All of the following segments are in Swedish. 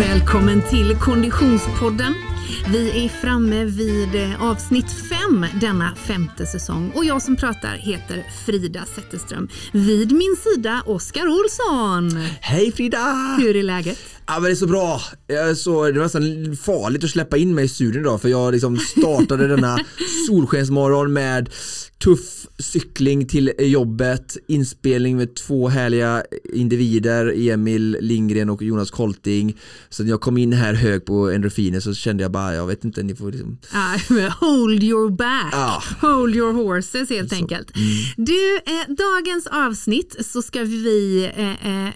Välkommen till Konditionspodden. Vi är framme vid eh, avsnitt fem denna femte säsong och jag som pratar heter Frida Zetterström. Vid min sida Oskar Olsson. Hej Frida! Hur är läget? Ja men det är så bra. Jag är så, det var nästan farligt att släppa in mig i studion idag för jag liksom startade denna solskensmorgon med tuff cykling till jobbet, inspelning med två härliga individer, Emil Lindgren och Jonas Kolting. Så när jag kom in här hög på endorfiner så kände jag bara, jag vet inte, ni får liksom... Hold your back, Ja. hold your horses helt Så, enkelt. mm. Du, eh, dagens avsnitt så ska vi eh, eh,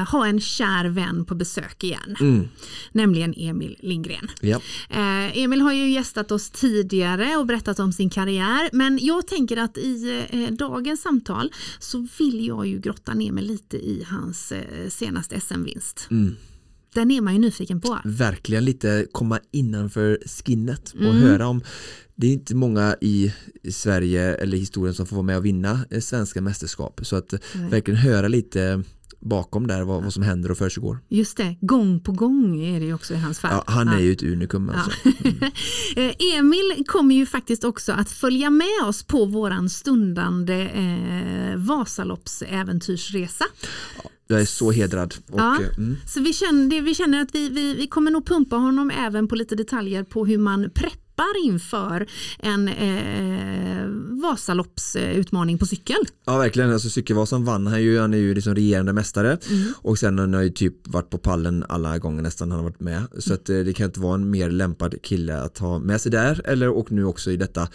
eh, ha en kär vän på besök igen, Mm, nämligen Emil Lindgren. ja. Eh, Emil har ju gästat oss tidigare och berättat om sin karriär men jag tänker att i eh, dagens samtal så vill jag ju grotta ner mig lite i hans eh, senaste SM-vinst. Mm. Den är man ju nyfiken på. Verkligen lite komma innanför skinnet och Mm. höra om det är inte många i Sverige eller historien som får vara med och vinna eh, svenska mästerskap så att eh, verkligen höra lite bakom där vad, vad som händer och försiggår. Just det, gång på gång är det ju också i hans fall. Ja, han är Ja. ju ett unikum alltså. Eh, Emil kommer ju faktiskt också att följa med oss på våran stundande eh, Vasaloppsäventyrsresa. Jag är så hedrad. Och, Ja. eh, mm. Så vi känner, vi känner att vi, vi, vi kommer nog pumpa honom även på lite detaljer på hur man preppar inför en eh, Vasaloppsutmaning på cykel. Ja verkligen, alltså Cykelvasan vann han ju, han är ju liksom regerande mästare Mm. och sen har han ju typ varit på pallen alla gånger nästan han har varit med så att eh, det kan inte vara en mer lämpad kille att ha med sig där eller och nu också i detta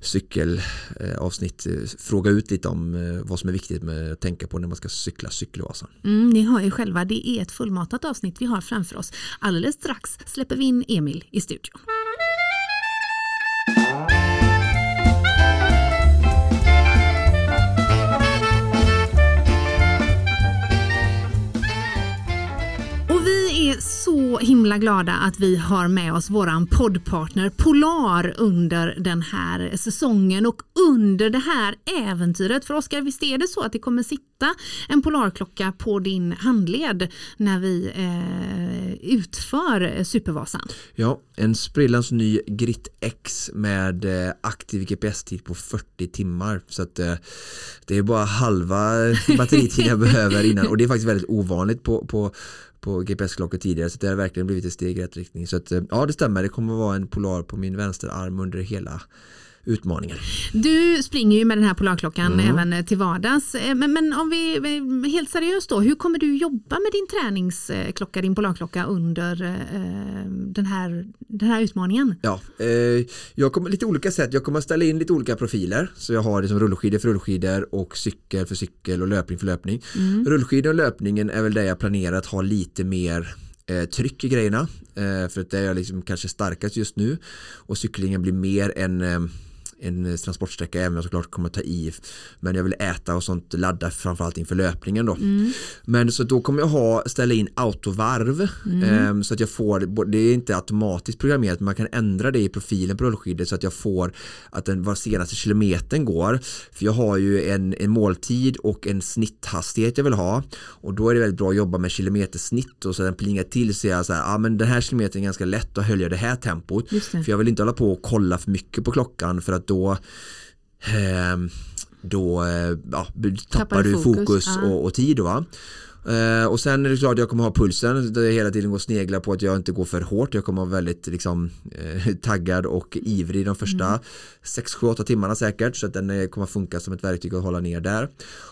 cykelavsnitt eh, fråga ut lite om eh, vad som är viktigt med att tänka på när man ska cykla Cykelvasan. Mm, ni hör ju själva, det är ett fullmatat avsnitt vi har framför oss. Alldeles strax släpper vi in Emil i studion. Så himla glada att vi har med oss våran poddpartner Polar under den här säsongen och under det här äventyret. För Oskar, visst är det så att det kommer sitta en Polarklocka på din handled när vi eh, utför Supervasan? Ja, en sprillans ny Grit X med eh, aktiv GPS-tid på 40 timmar så att eh, det är bara halva batteritiden jag behöver innan och det är faktiskt väldigt ovanligt på, på, på GPS-klockor tidigare så det har verkligen blivit ett steg i rätt riktning. Så att eh, ja det stämmer. Det kommer att vara en Polar på min vänsterarm under hela utmaningen. Du springer ju med den här Polarklockan Mm. även eh, till vardags. Eh, Men, men om vi helt seriöst då, hur kommer du jobba med din träningsklocka, din Polarklocka under eh, den, här, den här utmaningen? Ja, eh, jag kommer lite olika sätt. Jag kommer att ställa in lite olika profiler. Så jag har liksom rullskidor för rullskidor och cykel för cykel och löpning för löpning. Rullskidor och löpningen är väl där jag planerar att ha lite mer eh, tryck i grejerna. För att det är jag liksom kanske starkast just nu. Och cyklingen blir mer en en transportsträcka även om jag såklart kommer ta i. Men jag vill äta och sånt ladda framförallt inför löpningen då. Men så då kommer jag ha ställa in autovarv. Ehm, så att jag får det är inte automatiskt programmerat men man kan ändra det i profilen på rullskidor så att jag får att den var senaste kilometern går. För jag har ju en, en måltid och en snitthastighet jag vill ha. Och då är det väldigt bra att jobba med kilometersnitt och så den plingar till så jag så här, ja men den här kilometern är ganska lätt då höll jag det här tempot. Det. för jag vill inte hålla på och kolla för mycket på klockan för att då ehm, då eh, ja, tappar, Tappar du fokus, fokus, och, och tid. Va? Eh, och sen är det klart att jag kommer ha pulsen där jag hela tiden går och sneglar på att jag inte går för hårt. Jag kommer vara väldigt liksom, eh, taggad och ivrig de första Mm. 6-7-8 timmarna säkert så att den eh, kommer funka som ett verktyg att hålla ner där.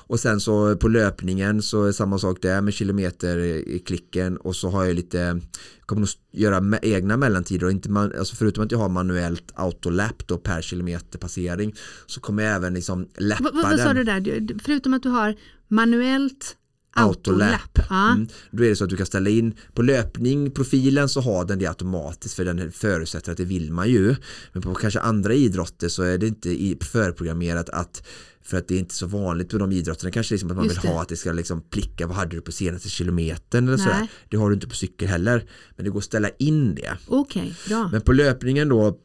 Och sen så på löpningen så är samma sak där med kilometer i klicken och så har jag lite kommer nog göra egna mellantider och inte man, alltså förutom att jag har manuellt autolap då per kilometer passering så kommer jag även liksom lappa Vad, vad, vad den. sa du där? Förutom att du har manuellt Autolap. Mm. Då är det så att du kan ställa in på löpning profilen så har den det automatiskt för den förutsätter att det vill man ju. Men på kanske andra idrotter så är det inte förprogrammerat att för att det är inte så vanligt på de idrotterna kanske liksom att man Just vill det. ha att det ska liksom plicka vad hade du på senaste kilometern eller Nej. sådär. Det har du inte på cykel heller men det går att ställa in det. Okej, bra. Men på löpningen då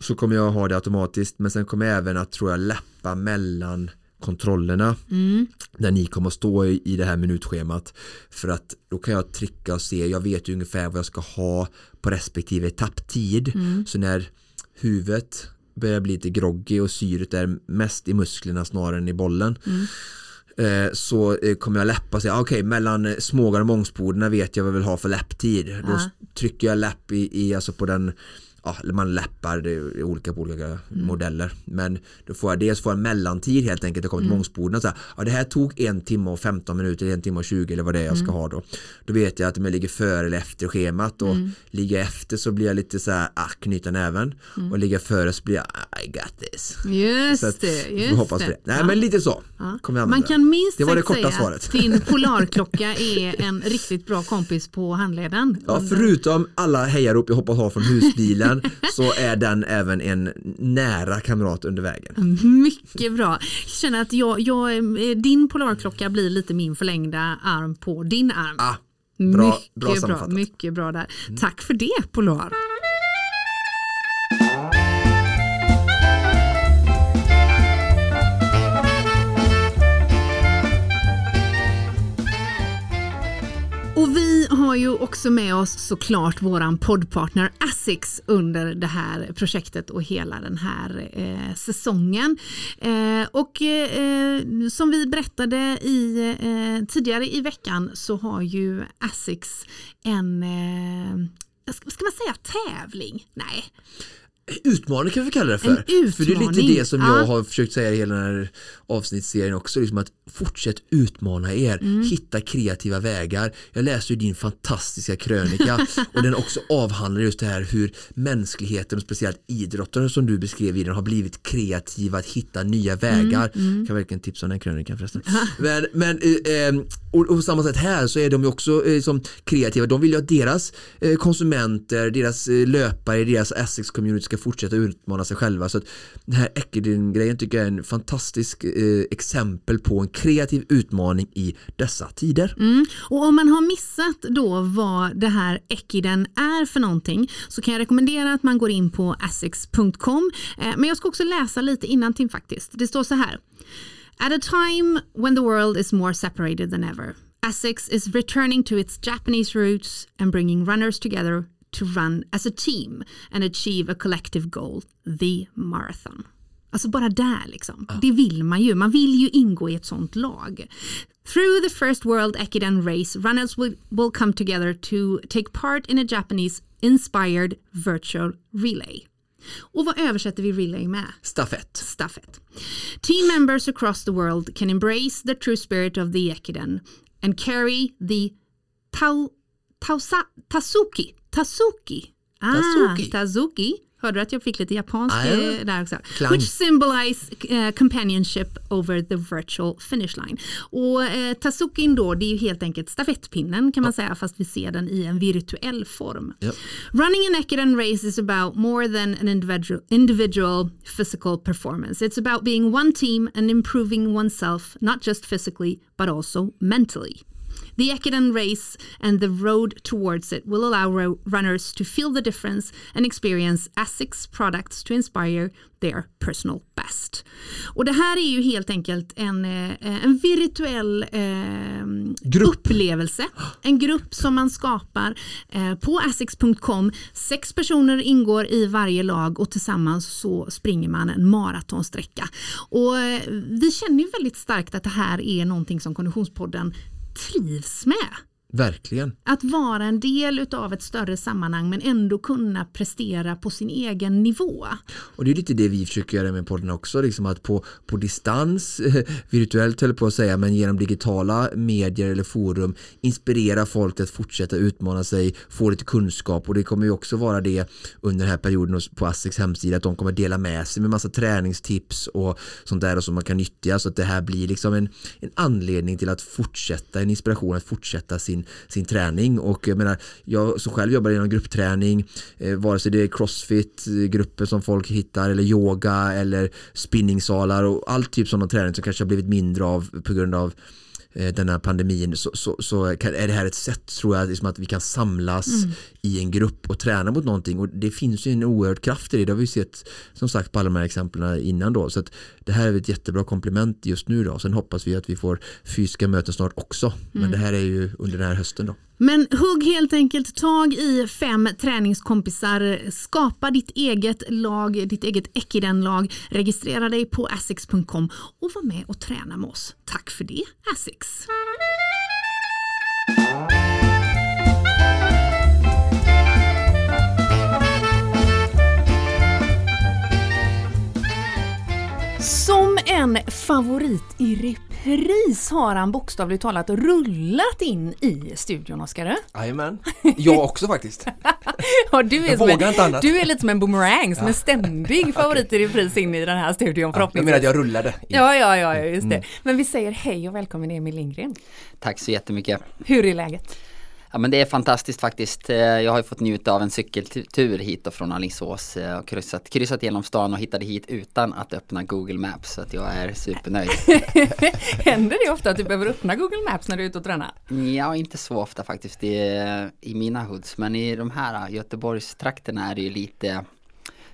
så kommer jag ha det automatiskt men sen kommer jag även att tror jag lappa mellan kontrollerna Mm. där ni kommer att stå i, i det här minutschemat för att då kan jag trycka och se, jag vet ju ungefär vad jag ska ha på respektive etapptid Mm. så när huvudet börjar bli lite groggy och syret är mest i musklerna snarare än i bollen Mm. eh, så eh, kommer jag läppa och säga ah, okej mellan eh, smågar och mångsbodarna vet jag vad jag vill ha för läpptid då trycker jag läpp i, i alltså på den ja, man läppar, det är olika på olika Mm. modeller men då får jag dels få en mellantid helt enkelt jag kommer Mm. till mångsbodarna så här, ja, det här tog en timme och 15 minuter, en timme och 20 eller vad det är jag ska Mm. ha då då vet jag att om jag ligger före eller efter schemat och Mm. ligger efter så blir jag lite så här, ah, knyta näven och ligger före så blir jag I got this Just att, det, just hoppas det. det. Nej Ja. men lite så Ja. kommer jag Man kan minst Det var det korta säga svaret. att din polarklocka är en riktigt bra kompis på handleden. Ja, förutom alla hejarop jag hoppas ha från husbilen så är den även en nära kamrat under vägen. Mycket bra. Jag känner att jag, jag, eh, din polarklocka blir lite min förlängda arm på din arm. Ah, bra, bra mycket bra. Mm. mycket bra där. Tack för det Polar. Har ju också med oss såklart våran poddpartner Asics under det här projektet och hela den här eh, säsongen. Eh, och eh, som vi berättade i, eh, tidigare i veckan så har ju Asics en eh, ska man säga tävling? Nej, Utmaning kan vi kalla det för. En För det är lite utmaning. det som jag Ja. har försökt säga i hela den här avsnittsserien också. Liksom att fortsätt utmana er, Mm. hitta kreativa vägar. Jag läste ju din fantastiska krönika och den också avhandlar just det här hur mänskligheten och speciellt idrottare som du beskrev i den har blivit kreativa att hitta nya vägar. Mm, Kan verkligen tipsa om den krönikan förresten. Men, men eh, eh, och, och på samma sätt här så är de ju också eh, som kreativa. De vill ju att deras konsumenter, deras löpare, deras Essex community ska fortsätta utmana sig själva. Så att den här Eckerden-grejen tycker jag är en fantastisk eh, exempel på en kreativ utmaning i dessa tider. Mm. Och om man har missat då vad det här Ekiden är för någonting så kan jag rekommendera att man går in på asics.com. Eh, Men jag ska också läsa lite innantill faktiskt. Det står så här. At a time when the world is more separated than ever, Essex is returning to its Japanese roots and bringing runners together to run as a team and achieve a collective goal, the marathon. Alltså bara där liksom. Det vill man ju. Man vill ju ingå i ett sånt lag. Through the first World Ekiden race, runners will, will come together to take part in a Japanese inspired virtual relay. Och vad översätter vi relay med? Stafett. Stafett. Team members across the world can embrace the true spirit of the Ekiden and carry the tau, tausa, Tasuki. Tasuki. Ah, Tazuki. Tazuki. Hörde du att jag fick lite japansk Ah, ja. eh, där också? Klang. Which symbolize eh, companionship over the virtual finish line. Och eh, Tazukin då, det är ju helt enkelt stafettpinnen kan man säga, fast vi ser den i en virtuell form. Ja. Running an Ekiden race is about more than an individual, individual physical performance. It's about being one team and improving oneself, not just physically, but also mentally. The Ekiden race and the road towards it will allow ro- runners to feel the difference and experience ASICS products to inspire their personal best. Och det här är ju helt enkelt en, eh, en virtuell eh, upplevelse. En grupp som man skapar eh, på asics.com. Sex personer ingår i varje lag och tillsammans så springer man en maratonsträcka. Och eh, vi känner ju väldigt starkt att det här är någonting som Konditionspodden trivs med. Verkligen. Att vara en del av ett större sammanhang men ändå kunna prestera på sin egen nivå. Och det är lite det vi försöker göra med podden också, liksom att på, på distans, virtuellt höll på att säga, men genom digitala medier eller forum inspirera folk att fortsätta utmana sig, få lite kunskap och det kommer ju också vara det under den här perioden på Asics hemsida att de kommer dela med sig med massa träningstips och sånt där och som man kan nyttja så att det här blir liksom en, en anledning till att fortsätta, en inspiration att fortsätta sin, sin träning. Och jag menar, jag som själv jobbar inom gruppträning, eh, vare sig det är crossfit eh, grupper som folk hittar eller yoga eller spinningsalar och all typ sådana träning som kanske har blivit mindre av på grund av eh, denna pandemin så, så, så kan, är det här ett sätt tror jag liksom att vi kan samlas mm. i en grupp och träna mot någonting och det finns ju en oerhörd kraft i det. Det har vi sett som sagt på alla de här exemplen innan då. Så att det här är ett jättebra komplement just nu då. Sen hoppas vi att vi får fysiska möten snart också. Men mm. det här är ju under den här hösten då. Men hugg helt enkelt tag i fem träningskompisar, skapa ditt eget lag, ditt eget Ekiden-lag, registrera dig på asics.com och var med och träna med oss. Tack för det Asics! En favorit i repris har han bokstavligt talat rullat in i studion, Oskar. Jajamän, jag också faktiskt. ja, du, är jag vågar en, inte annat. du är lite som en boomerang, som ja. en ständig favorit i repris in i den här studion förhoppningsvis. jag menar att jag rullade. In. Ja, ja, ja, just det. Mm. Men vi säger hej och välkommen Emil Lindgren. Tack så jättemycket. Hur är läget? Ja men det är fantastiskt faktiskt. Eh, jag har ju fått njuta av en cykeltur hit och från Alingsås eh, och kryssat, kryssat genom stan och hittade hit utan att öppna Google Maps så att jag är supernöjd. Händer det ofta att du behöver öppna Google Maps när du är ute och tränar? Ja, inte så ofta faktiskt i, i mina hoods men i de här Göteborgstrakterna är det ju lite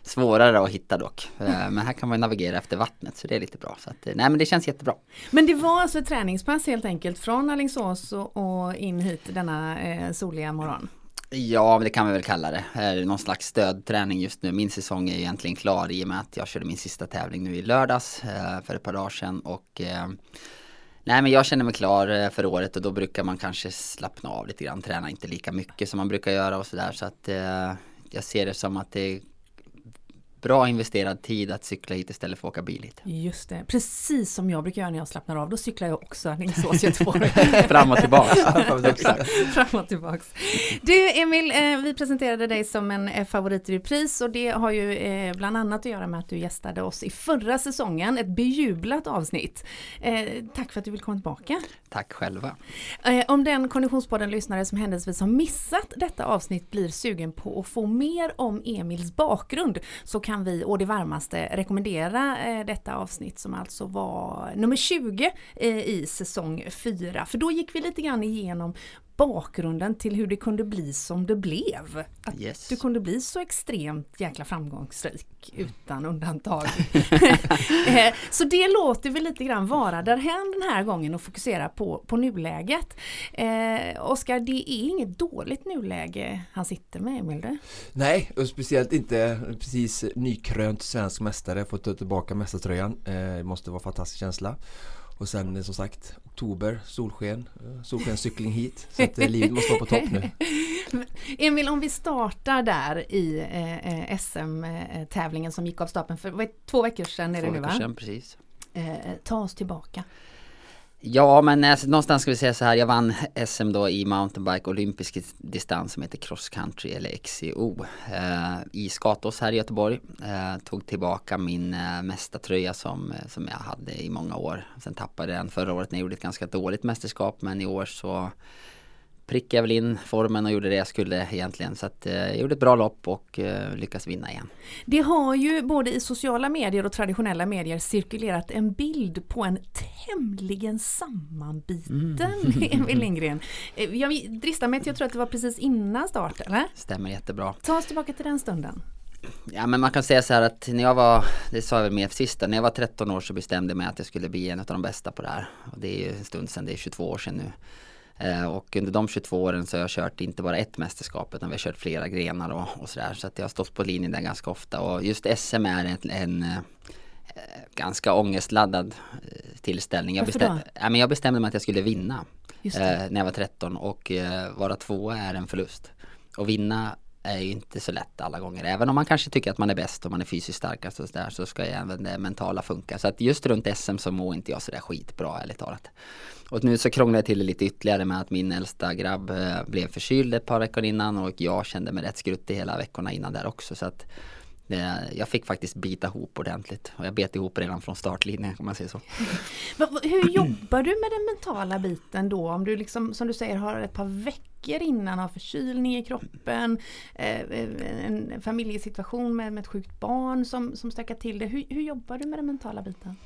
Svårare att hitta dock. Eh, men här kan man navigera efter vattnet så det är lite bra. Så att, eh, nej men det känns jättebra. Men det var alltså ett träningspass helt enkelt från Alingsås och in hit denna eh, soliga morgon? Ja, det kan vi väl kalla det. Någon slags stödträning just nu. Min säsong är egentligen klar i och med att jag körde min sista tävling nu i lördags för ett par dagar sedan. Och, nej, men jag känner mig klar för året och då brukar man kanske slappna av lite grann. Träna inte lika mycket som man brukar göra och sådär. Så att jag ser det som att det bra investerad tid att cykla hit istället för att åka bil hit. Just det, precis som jag brukar göra när jag slappnar av. Då cyklar jag också Alingsås Göteborg. Fram och tillbaks. Fram och tillbaks. Du Emil, eh, vi presenterade dig som en eh, favorit i repris och det har ju eh, bland annat att göra med att du gästade oss i förra säsongen, ett bejublat avsnitt. Tack för att du vill komma tillbaka. Tack själva. Om den Konditionspodden lyssnare som händelsevis har missat detta avsnitt blir sugen på att få mer om Emils bakgrund så kan kan vi å det varmaste rekommendera eh, detta avsnitt som alltså var nummer 20 eh, i säsong 4. För då gick vi lite grann igenom bakgrunden till hur det kunde bli som det blev. Att yes. du kunde bli så extremt jäkla framgångsrik utan undantag. Eh, så det låter vi lite grann vara därhän den här gången och fokusera på, på nuläget. Eh, Oskar, det är inget dåligt nuläge han sitter med, Emil? Det? Nej, och speciellt inte precis nykrönt svensk mästare, fått ta tillbaka mästartröjan. Eh, det måste vara en fantastisk känsla. Och sen eh, som sagt oktober, solsken, eh, solskenscykling hit. Så att eh, livet måste vara på topp nu. Emil, om vi startar där i eh, SM-tävlingen som gick av stapeln för två veckor sedan. Är två det nu, veckor sedan, precis. Eh, ta oss tillbaka. Ja, men alltså, någonstans ska vi säga så här. Jag vann SM då i mountainbike olympisk distans som heter cross country eller XCO eh, i Skatås här i Göteborg. Eh, tog tillbaka min eh, mästartröja som, eh, som jag hade i många år. Sen tappade jag den förra året när jag gjorde ett ganska dåligt mästerskap men i år så prickade väl in formen och gjorde det jag skulle egentligen. Så att, eh, jag gjorde ett bra lopp och eh, lyckades vinna igen. Det har ju både i sociala medier och traditionella medier cirkulerat en bild på en tämligen sammanbiten mm. Emil Lindgren. Eh, jag dristar mig till jag tror att det var precis innan start, eller? Stämmer jättebra. Ta oss tillbaka till den stunden. Ja men man kan säga så här att när jag var, det sa jag väl mer sista, när jag var 13 år så bestämde jag mig att jag skulle bli en av de bästa på det här. Och det är ju en stund sedan, det är 22 år sedan nu. Eh, och under de 22 åren så har jag kört inte bara ett mästerskap utan vi har kört flera grenar och, och sådär. Så att jag har stått på linjen där ganska ofta och just SM är en, en eh, ganska ångestladdad eh, tillställning. Jag, bestäm, ja, men jag bestämde mig att jag skulle vinna när jag var 13 och vara tvåa är en förlust. Och vinna är ju inte så lätt alla gånger. Även om man kanske tycker att man är bäst och man är fysiskt starkast och sådär så ska ju även det mentala funka. Så att just runt SM så mår inte jag sådär skitbra ärligt talat. Och nu så krånglade jag till det lite ytterligare med att min äldsta grabb eh, blev förkyld ett par veckor innan och jag kände mig rätt skruttig hela veckorna innan där också. Så att eh, jag fick faktiskt bita ihop ordentligt och jag bet ihop redan från startlinjen kan man säga så. Hur jobbar du med den mentala biten då? Om du liksom som du säger har ett par veckor innan har förkylning i kroppen, eh, en familjesituation med, med ett sjukt barn som, som stökar till det. Hur, hur jobbar du med den mentala biten?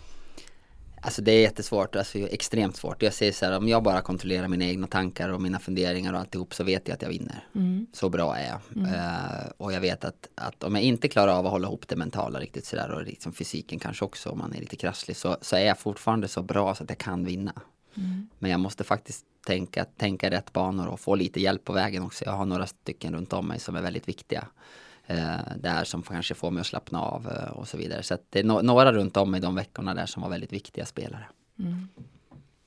Alltså det är jättesvårt, alltså extremt svårt. Jag säger så här, om jag bara kontrollerar mina egna tankar och mina funderingar och alltihop så vet jag att jag vinner. Mm. Så bra är jag. Uh, och jag vet att, att om jag inte klarar av att hålla ihop det mentala riktigt sådär och liksom fysiken kanske också om man är lite krasslig så, så är jag fortfarande så bra så att jag kan vinna. Mm. Men jag måste faktiskt tänka, tänka rätt banor och få lite hjälp på vägen också. Jag har några stycken runt om mig som är väldigt viktiga. Eh, där som kanske får mig att slappna av eh, och så vidare. Så det är no några runt om mig de veckorna där som var väldigt viktiga spelare. Mm.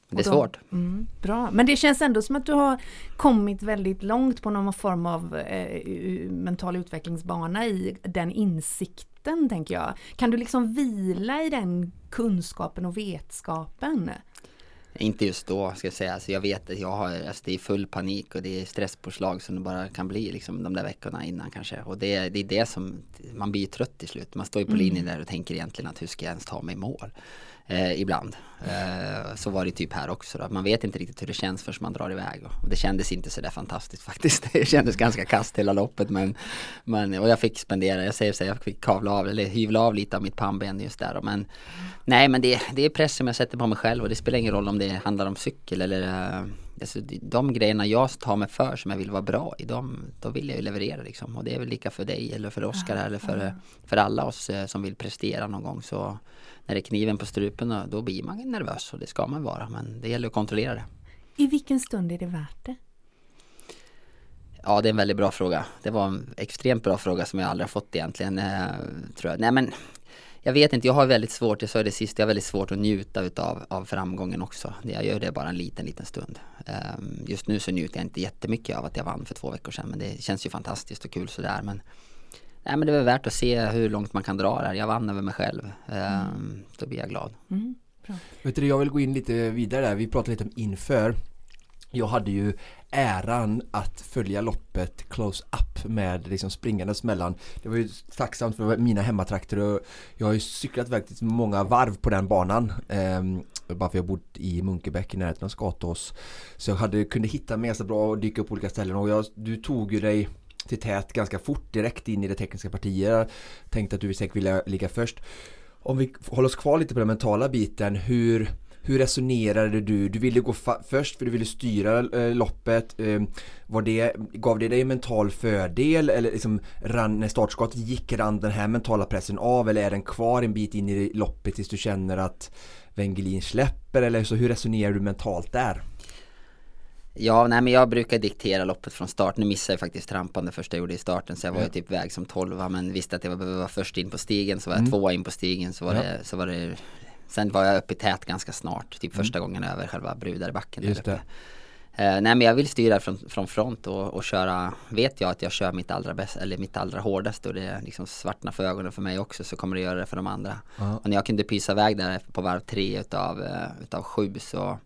Det är svårt. Mm, bra, men det känns ändå som att du har kommit väldigt långt på någon form av eh, mental utvecklingsbana i den insikten tänker jag. Kan du liksom vila i den kunskapen och vetskapen? Inte just då ska jag säga. Alltså jag vet att jag har, alltså det är full panik och det är stresspåslag som det bara kan bli liksom de där veckorna innan kanske. Och det, det är det som, man blir trött till slut. Man står ju på mm. linjen där och tänker egentligen att hur ska jag ens ta mig i mål? Eh, ibland. Eh, så var det typ här också då. Man vet inte riktigt hur det känns förrän man drar iväg. Och det kändes inte så där fantastiskt faktiskt. Det kändes ganska kast hela loppet men, men och jag fick spendera, jag säger så jag fick kavla av eller hyvla av lite av mitt pannben just där. Men nej men det, det är press som jag sätter på mig själv och det spelar ingen roll om det handlar om cykel eller uh, alltså, de grejerna jag tar mig för som jag vill vara bra i, de, då vill jag ju leverera liksom. Och det är väl lika för dig eller för Oskar eller för, för alla oss eh, som vill prestera någon gång. Så när det är kniven på strupen då blir man nervös och det ska man vara. Men det gäller att kontrollera det. I vilken stund är det värt det? Ja, det är en väldigt bra fråga. Det var en extremt bra fråga som jag aldrig har fått egentligen. Eh, tror jag. Nej, men jag vet inte, jag har väldigt svårt, jag sa det sist, jag har väldigt svårt att njuta utav av framgången också. Jag gör det bara en liten, liten stund. Ehm, just nu så njuter jag inte jättemycket av att jag vann för två veckor sedan, men det känns ju fantastiskt och kul sådär. Men, nej, men det är väl värt att se hur långt man kan dra där. Jag vann över mig själv. Mm. Då blir jag glad. Mm, Vet du, jag vill gå in lite vidare där. Vi pratade lite om inför. Jag hade ju äran att följa loppet close up med liksom springandes mellan Det var ju tacksamt för mina hemmatrakter och jag har ju cyklat väldigt många varv på den banan eh, Bara för jag bott i Munkebäck i närheten av Skatås Så jag hade, kunde hitta mig så bra och dyka upp på olika ställen och jag, du tog ju dig till tät ganska fort direkt in i det tekniska partiet Tänkte att du säkert ville ligga först Om vi håller oss kvar lite på den mentala biten hur hur resonerade du? Du ville gå först för du ville styra eh, loppet. Eh, var det, gav det dig en mental fördel eller liksom ran, när startskottet gick rann den här mentala pressen av eller är den kvar en bit in i loppet tills du känner att Wengelin släpper eller så hur resonerar du mentalt där? Ja, nej men jag brukar diktera loppet från start. Nu missade jag faktiskt trampan det första jag gjorde i starten så jag var ju typ väg som tolva men visste att jag behövde vara först in på stigen så var jag mm. tvåa in på stigen så var, det, så var det Sen var jag uppe i tät ganska snart, typ första mm. gången över själva Brudarbacken. Just det. Uh, nej men jag vill styra från, från front och, och, köra, vet jag att jag kör mitt allra bästa, eller mitt allra hårdaste och det liksom svartnar för ögonen för mig också så kommer det göra det för de andra. Uh Och när jag kunde pysa iväg där på varv tre utav, uh, utav sju så,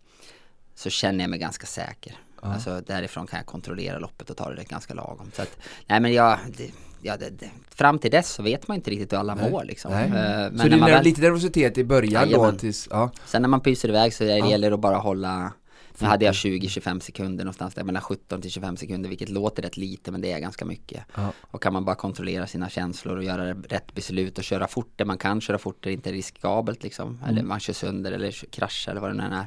så känner jag mig ganska säker. Uh Alltså därifrån kan jag kontrollera loppet och ta det ganska lagom. Så att, nej men jag, det, ja, det, det, fram till dess så vet man inte riktigt hur alla Nej. mår liksom. Nej. Eh, men så det är väl... lite nervositet i början ja, då? Tills, ja. Sen när man pyser iväg så det ja. gäller det att bara hålla nu hade jag 20-25 sekunder någonstans där mellan 17 till 25 sekunder vilket låter rätt lite men det är ganska mycket. Ja. Och kan man bara kontrollera sina känslor och göra rätt beslut och köra fort där man kan köra fort det inte är riskabelt liksom. Mm. Eller man kör sönder eller kraschar eller vad det nu är.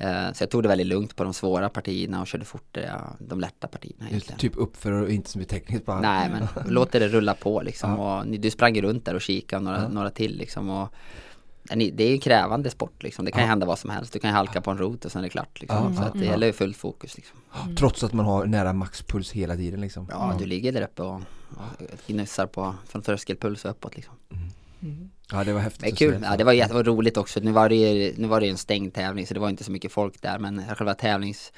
Eh, så jag tog det väldigt lugnt på de svåra partierna och körde fort de lätta partierna. Typ uppför och inte så mycket tekniskt bara. Nej men låter det rulla på liksom. Ja. Och du sprang runt där och kikade några, ja. några till liksom. Och, det är ju en krävande sport liksom. Det kan ja. hända vad som helst. Du kan ju halka på en rot och sen är det klart liksom. Så att det gäller ju fullt fokus liksom. Mm. Trots att man har nära maxpuls hela tiden liksom. Ja, du ligger där uppe och, och gnussar på från tröskelpuls och uppåt liksom. Mm. Ja det var häftigt det kul. Ja, det var jätte, roligt också. Nu var det nu var det en stängd tävling så det var inte så mycket folk där men själva tävlings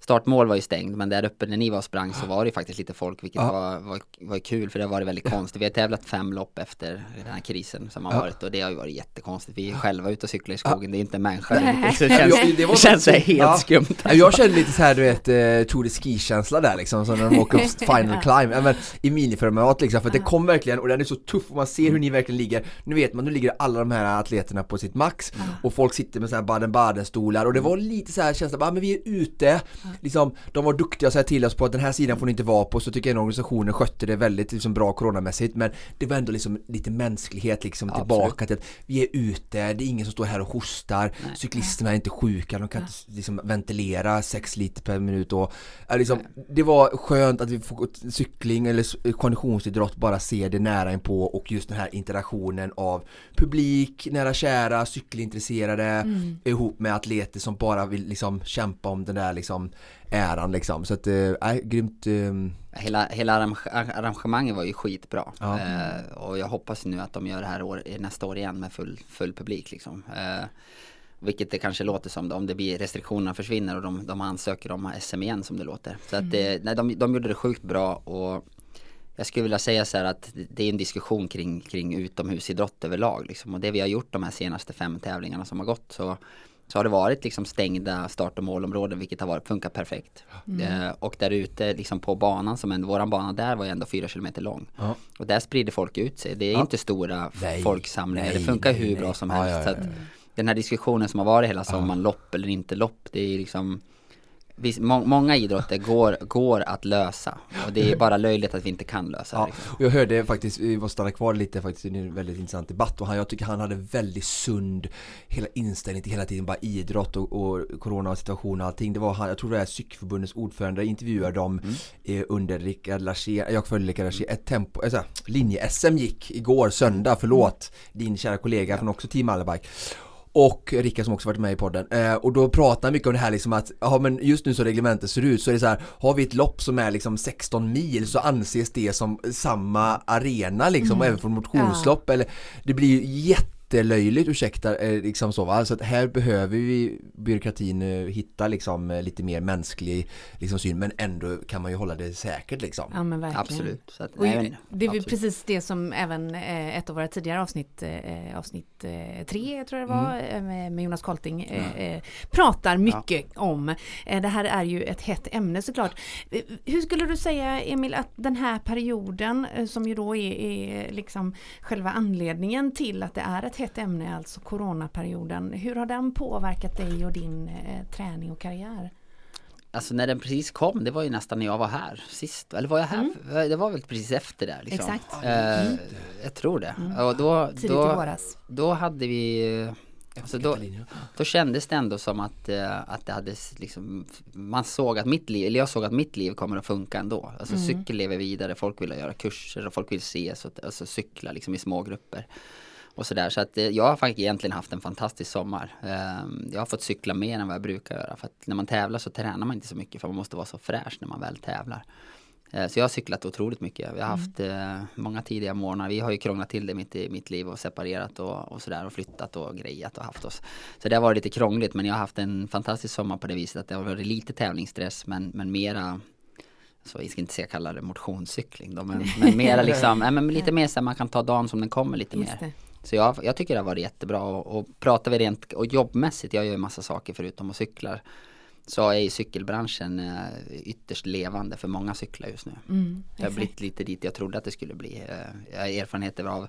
startmål var ju stängd men där uppe när ni var och sprang så var det faktiskt lite folk vilket ja. var, var, var kul för det har varit väldigt konstigt. Vi har tävlat fem lopp efter den här krisen som har ja. varit och det har ju varit jättekonstigt. Vi är själva ute och cyklar i skogen, det är inte en människa. Det, så det känns, det, det känns så helt ja. skumt. Alltså. Jag kände lite så här du vet eh, Tour de Ski-känsla där liksom som när de åker upp final climb ja, men, i miniformat liksom för det kom verkligen och den är så tuff och man ser hur ni verkligen ligger. Nu vet man, nu ligger alla de här atleterna på sitt max och folk sitter med så här Baden-Baden stolar och det var lite så här känsla, bara men vi är ute liksom, de var duktiga att säga till oss på att den här sidan får ni inte vara på så tycker jag att organisationen skötte det väldigt liksom, bra coronamässigt men det var ändå liksom lite mänsklighet liksom Absolut. tillbaka till att vi är ute, det är ingen som står här och hostar, Nej. cyklisterna är inte sjuka, de kan inte liksom ventilera 6 liter per minut och liksom, det var skönt att vi får cykling eller konditionsidrott bara se det nära inpå och just den här interaktionen av publik, nära kära, cykelintresserade ihop med atleter som bara vill liksom kämpa om den där liksom äran liksom så att, äh, grymt äh, Hela, hela arrange- arrangemanget var ju skitbra. Ja. Eh, och jag hoppas nu att de gör det här år, nästa år igen med full, full publik liksom. Eh, vilket det kanske låter som om det blir restriktionerna försvinner och de, de ansöker om SM igen som det låter. Så att det, nej, de, de gjorde det sjukt bra och jag skulle vilja säga så här att det är en diskussion kring, kring utomhusidrott överlag liksom. Och det vi har gjort de här senaste fem tävlingarna som har gått så så har det varit liksom stängda start och målområden vilket har varit, funkat perfekt. Eh, och där ute liksom på banan som en, våran bana där var ju ändå fyra kilometer lång. Ja. Och där sprider folk ut sig. Det är Ja. inte stora Nej, folksamlingar. nej, det funkar nej, hur bra som helst. ja. den här diskussionen som har varit hela sommaren, lopp eller inte lopp, det är liksom Visst, må, många idrotter går, går att lösa och det är bara löjligt att vi inte kan lösa. Ja, Liksom. och jag hörde faktiskt, vi måste stanna kvar lite faktiskt, det är en väldigt intressant debatt och han, jag tycker han hade väldigt sund hela inställning till hela tiden bara idrott och, och coronasituation och allting. Det var han, jag tror det är cykelförbundets ordförande intervjuade dem eh, under Rickard Larsén, jag följde Rickard Larsén, ett tempo, alltså, linje-SM gick igår söndag, förlåt, din kära kollega från också Team Allebike. Och Rickard som också varit med i podden. Eh, och då pratar han mycket om det här liksom att, ja men just nu så reglementet ser ut så är det så här, har vi ett lopp som är liksom 16 mil så anses det som samma arena liksom, och även från motionslopp eller det blir ju jättelöjligt, ursäkta, eh, liksom så va. Så att här behöver vi byråkratin eh, hitta liksom eh, lite mer mänsklig liksom, syn men ändå kan man ju hålla det säkert liksom. Ja men verkligen. Absolut. Så att, Och nej, men, det är absolut. precis det som även eh, ett av våra tidigare avsnitt, eh, avsnitt eh, tre tror jag det var, Mm. med, med Jonas Kolting, eh, pratar mycket om. Eh, det här är ju ett hett ämne såklart. Hur skulle du säga Emil att den här perioden eh, som ju då är, är liksom själva anledningen till att det är ett hett ämne, alltså coronaperioden. Hur har den påverkat dig och din eh, träning och karriär? Alltså när den precis kom, det var ju nästan när jag var här sist. Eller var jag här? Det var väl precis efter det. Liksom. Exakt. Eh, Jag tror det. Och då, Tidigt i då, våras. då hade vi Alltså då, då kändes det ändå som att, eh, att det hade liksom, man såg att mitt liv, eller jag såg att mitt liv kommer att funka ändå. Alltså cykel lever vidare, folk vill göra kurser och folk vill ses och alltså cykla liksom i små grupper. Och sådär, så att eh, jag har faktiskt egentligen haft en fantastisk sommar. Ehm, Jag har fått cykla mer än vad jag brukar göra. För att när man tävlar så tränar man inte så mycket för man måste vara så fräsch när man väl tävlar. Eh, Så jag har cyklat otroligt mycket. Vi har haft eh, många tidiga morgnar. Vi har ju krånglat till det mitt i mitt liv och separerat och, och sådär och flyttat och grejat och haft oss. Så det har varit lite krångligt men jag har haft en fantastisk sommar på det viset att det har varit lite tävlingsstress men, men mera så jag ska inte säga kalla det motionscykling då, men, men mera liksom, nej, men lite mer så här, man kan ta dagen som den kommer lite Just mer. det. Så jag, jag tycker det har varit jättebra och, och pratar vi rent och jobbmässigt, jag gör ju massa saker förutom att cykla. Så är ju cykelbranschen eh, ytterst levande för många cyklar just nu. Mm, Det har blivit lite dit jag trodde att det skulle bli. Eh, Jag har erfarenheter av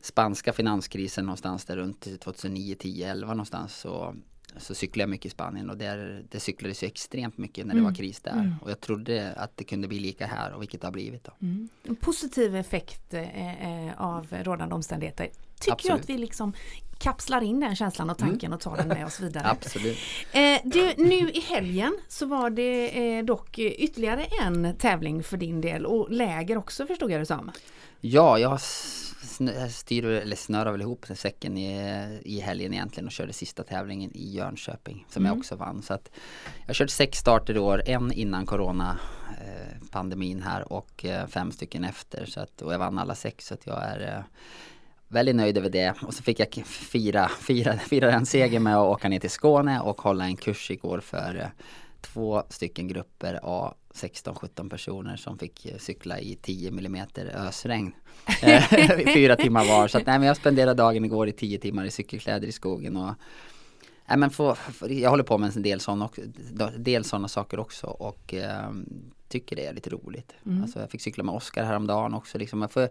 spanska finanskrisen någonstans där runt 2009, 10, 11 någonstans. Så, så cyklade jag mycket i Spanien och där, det cyklades ju extremt mycket när det var kris där. Och jag trodde att det kunde bli lika här och vilket det har blivit då. Mm. En positiv effekt eh, eh, av rådande omständigheter. Tycker jag Absolut. att vi liksom kapslar in den känslan och tanken och tar den med oss vidare. Absolut. Eh, du, nu i helgen så var det eh, dock ytterligare en tävling för din del och läger också förstod jag det som. Ja, jag styr, eller snörar väl ihop säcken i, i helgen egentligen och körde sista tävlingen i Jönköping som jag också vann. Så att jag har kört sex starter i år, en innan corona eh, pandemin här och eh, fem stycken efter. Så att, och jag vann alla sex så att jag är eh, väldigt nöjd över det. Och så fick jag fira, fira, fira en seger med att åka ner till Skåne och hålla en kurs igår för eh, två stycken grupper av 16-17 personer som fick eh, cykla i 10 mm ösregn. Eh, Fyra timmar var. Så att, nej, men jag spenderade dagen igår i 10 timmar i cykelkläder i skogen. Och, nej, men få, jag håller på med en del sådana del såna saker också och eh, tycker det är lite roligt. Alltså, jag fick cykla med Oskar häromdagen också. Liksom. Jag får,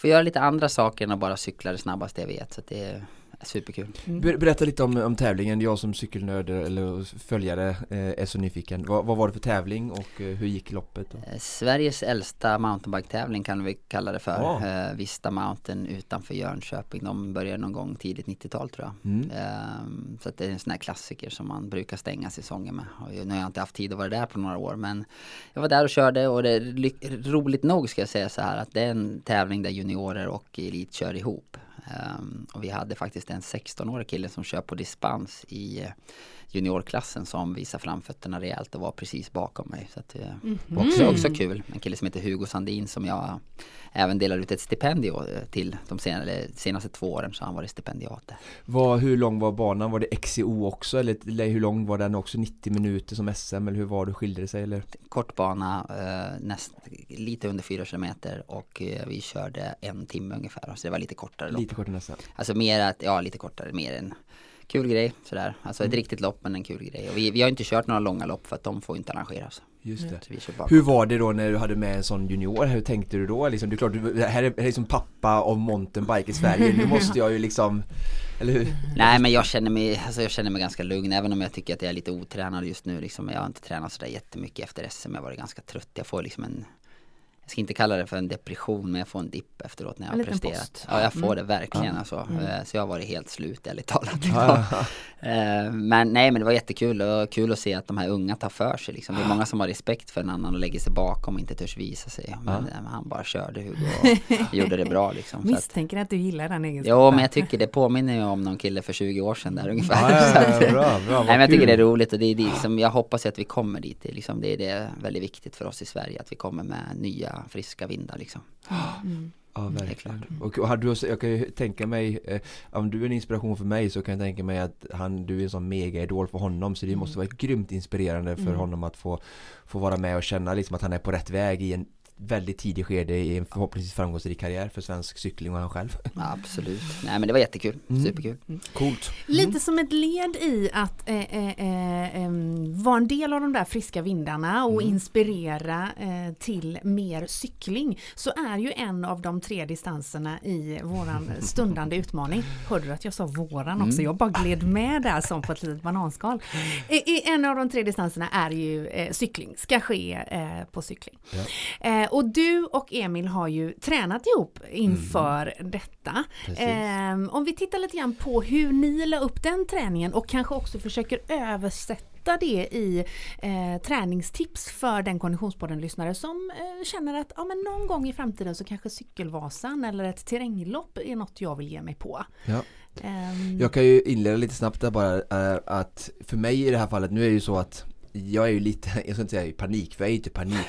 får göra lite andra saker än att bara cykla det snabbaste jag vet. Så att det, Superkul. Ber- Berätta lite om, om tävlingen, jag som cykelnörd eller följare eh, är så nyfiken. Vad, vad var det för tävling och eh, hur gick loppet? Då? Eh, Sveriges äldsta mountainbike-tävling kan vi kalla det för. Ja. Eh, Vista Mountain utanför Jönköping. De började någon gång tidigt 90-tal tror jag. Mm. Ehm, så att det är en sån här klassiker som man brukar stänga säsongen med. Och nu har jag inte haft tid att vara där på några år men jag var där och körde och det är roligt nog ska jag säga så här att det är en tävling där juniorer och elit kör ihop. Ehm, och vi hade faktiskt en 16-årig kille som kör på dispens i juniorklassen som visar framfötterna rejält och var precis bakom mig. Så att det var också, också kul. En kille som heter Hugo Sandin som jag även delar ut ett stipendium eh, till de senaste, senaste två åren så han varit stipendiat där. Vad, hur lång var banan? Var det XCO också eller, eller hur lång var den också? 90 minuter som SM eller hur var det? Skilde det sig eller? Kort bana, eh, näst, lite under 4 kilometer och eh, vi körde en timme ungefär. Så det var lite kortare lopp. Lite kortare nästan. Alltså mer att, ja lite kortare, mer en kul grej sådär. Alltså ett riktigt lopp men en kul grej. Och vi, vi har inte kört några långa lopp för att de får inte arrangeras. Just det. Hur var det då när du hade med en sån junior? Hur tänkte du då? Liksom, det är klart, du, här är, här är som pappa av mountainbike i Sverige. Nu måste jag ju liksom, eller hur? Nej men jag känner mig, alltså jag känner mig ganska lugn även om jag tycker att jag är lite otränad just nu liksom. Jag har inte tränat sådär jättemycket efter SM. Jag har varit ganska trött. Jag får liksom en jag ska inte kalla det för en depression men jag får en dipp efteråt när jag har presterat. post. Ja jag får Mm. det verkligen alltså. Eh, Så jag har varit helt slut ärligt talat. Ja, ja. Eh, Men nej men det var jättekul och kul att se att de här unga tar för sig liksom. Det är många som har respekt för en annan och lägger sig bakom och inte törs visa sig. Men eh, han bara körde Hugo och gjorde det bra liksom. Så att, Misstänker att du gillar den egenskapen. Jo men jag tycker det påminner ju om någon kille för 20 år sedan där ungefär. Ja, ja, ja, bra, bra, Nej men jag tycker det är roligt och det är dit som jag hoppas att vi kommer dit. Det är, liksom, det är det väldigt viktigt för oss i Sverige att vi kommer med nya friska vindar liksom. Ja, är verkligen. klart. Och och har du, jag kan ju tänka mig, eh, om du är en inspiration för mig så kan jag tänka mig att han, du är en sån mega-idol för honom så det måste vara grymt inspirerande för honom att få, få vara med och känna liksom att han är på rätt väg i en väldigt tidig skede i en förhoppningsvis framgångsrik karriär för svensk cykling och han själv. Ja, absolut. Nej men det var jättekul. Superkul. Coolt. Lite som ett led i att eh, eh, eh, vara en del av de där friska vindarna och inspirera eh, till mer cykling så är ju en av de tre distanserna i våran stundande utmaning. Hörde du att jag sa våran också? Jag bara gled med där som på ett litet bananskal. I, i en av de tre distanserna är ju eh, cykling, ska ske eh, på cykling. Eh, och du och Emil har ju tränat ihop inför detta. Precis. Ehm, om vi tittar lite grann på hur ni la upp den träningen och kanske också försöker översätta det i eh, träningstips för den Konditionspodden-lyssnare som eh, känner att ja, men någon gång i framtiden så kanske Cykelvasan eller ett terränglopp är något jag vill ge mig på. Ja. Ehm, Jag kan ju inleda lite snabbt där bara eh, att för mig i det här fallet, nu är det ju så att jag är ju lite, jag ska inte säga i panik, för jag är ju inte panik.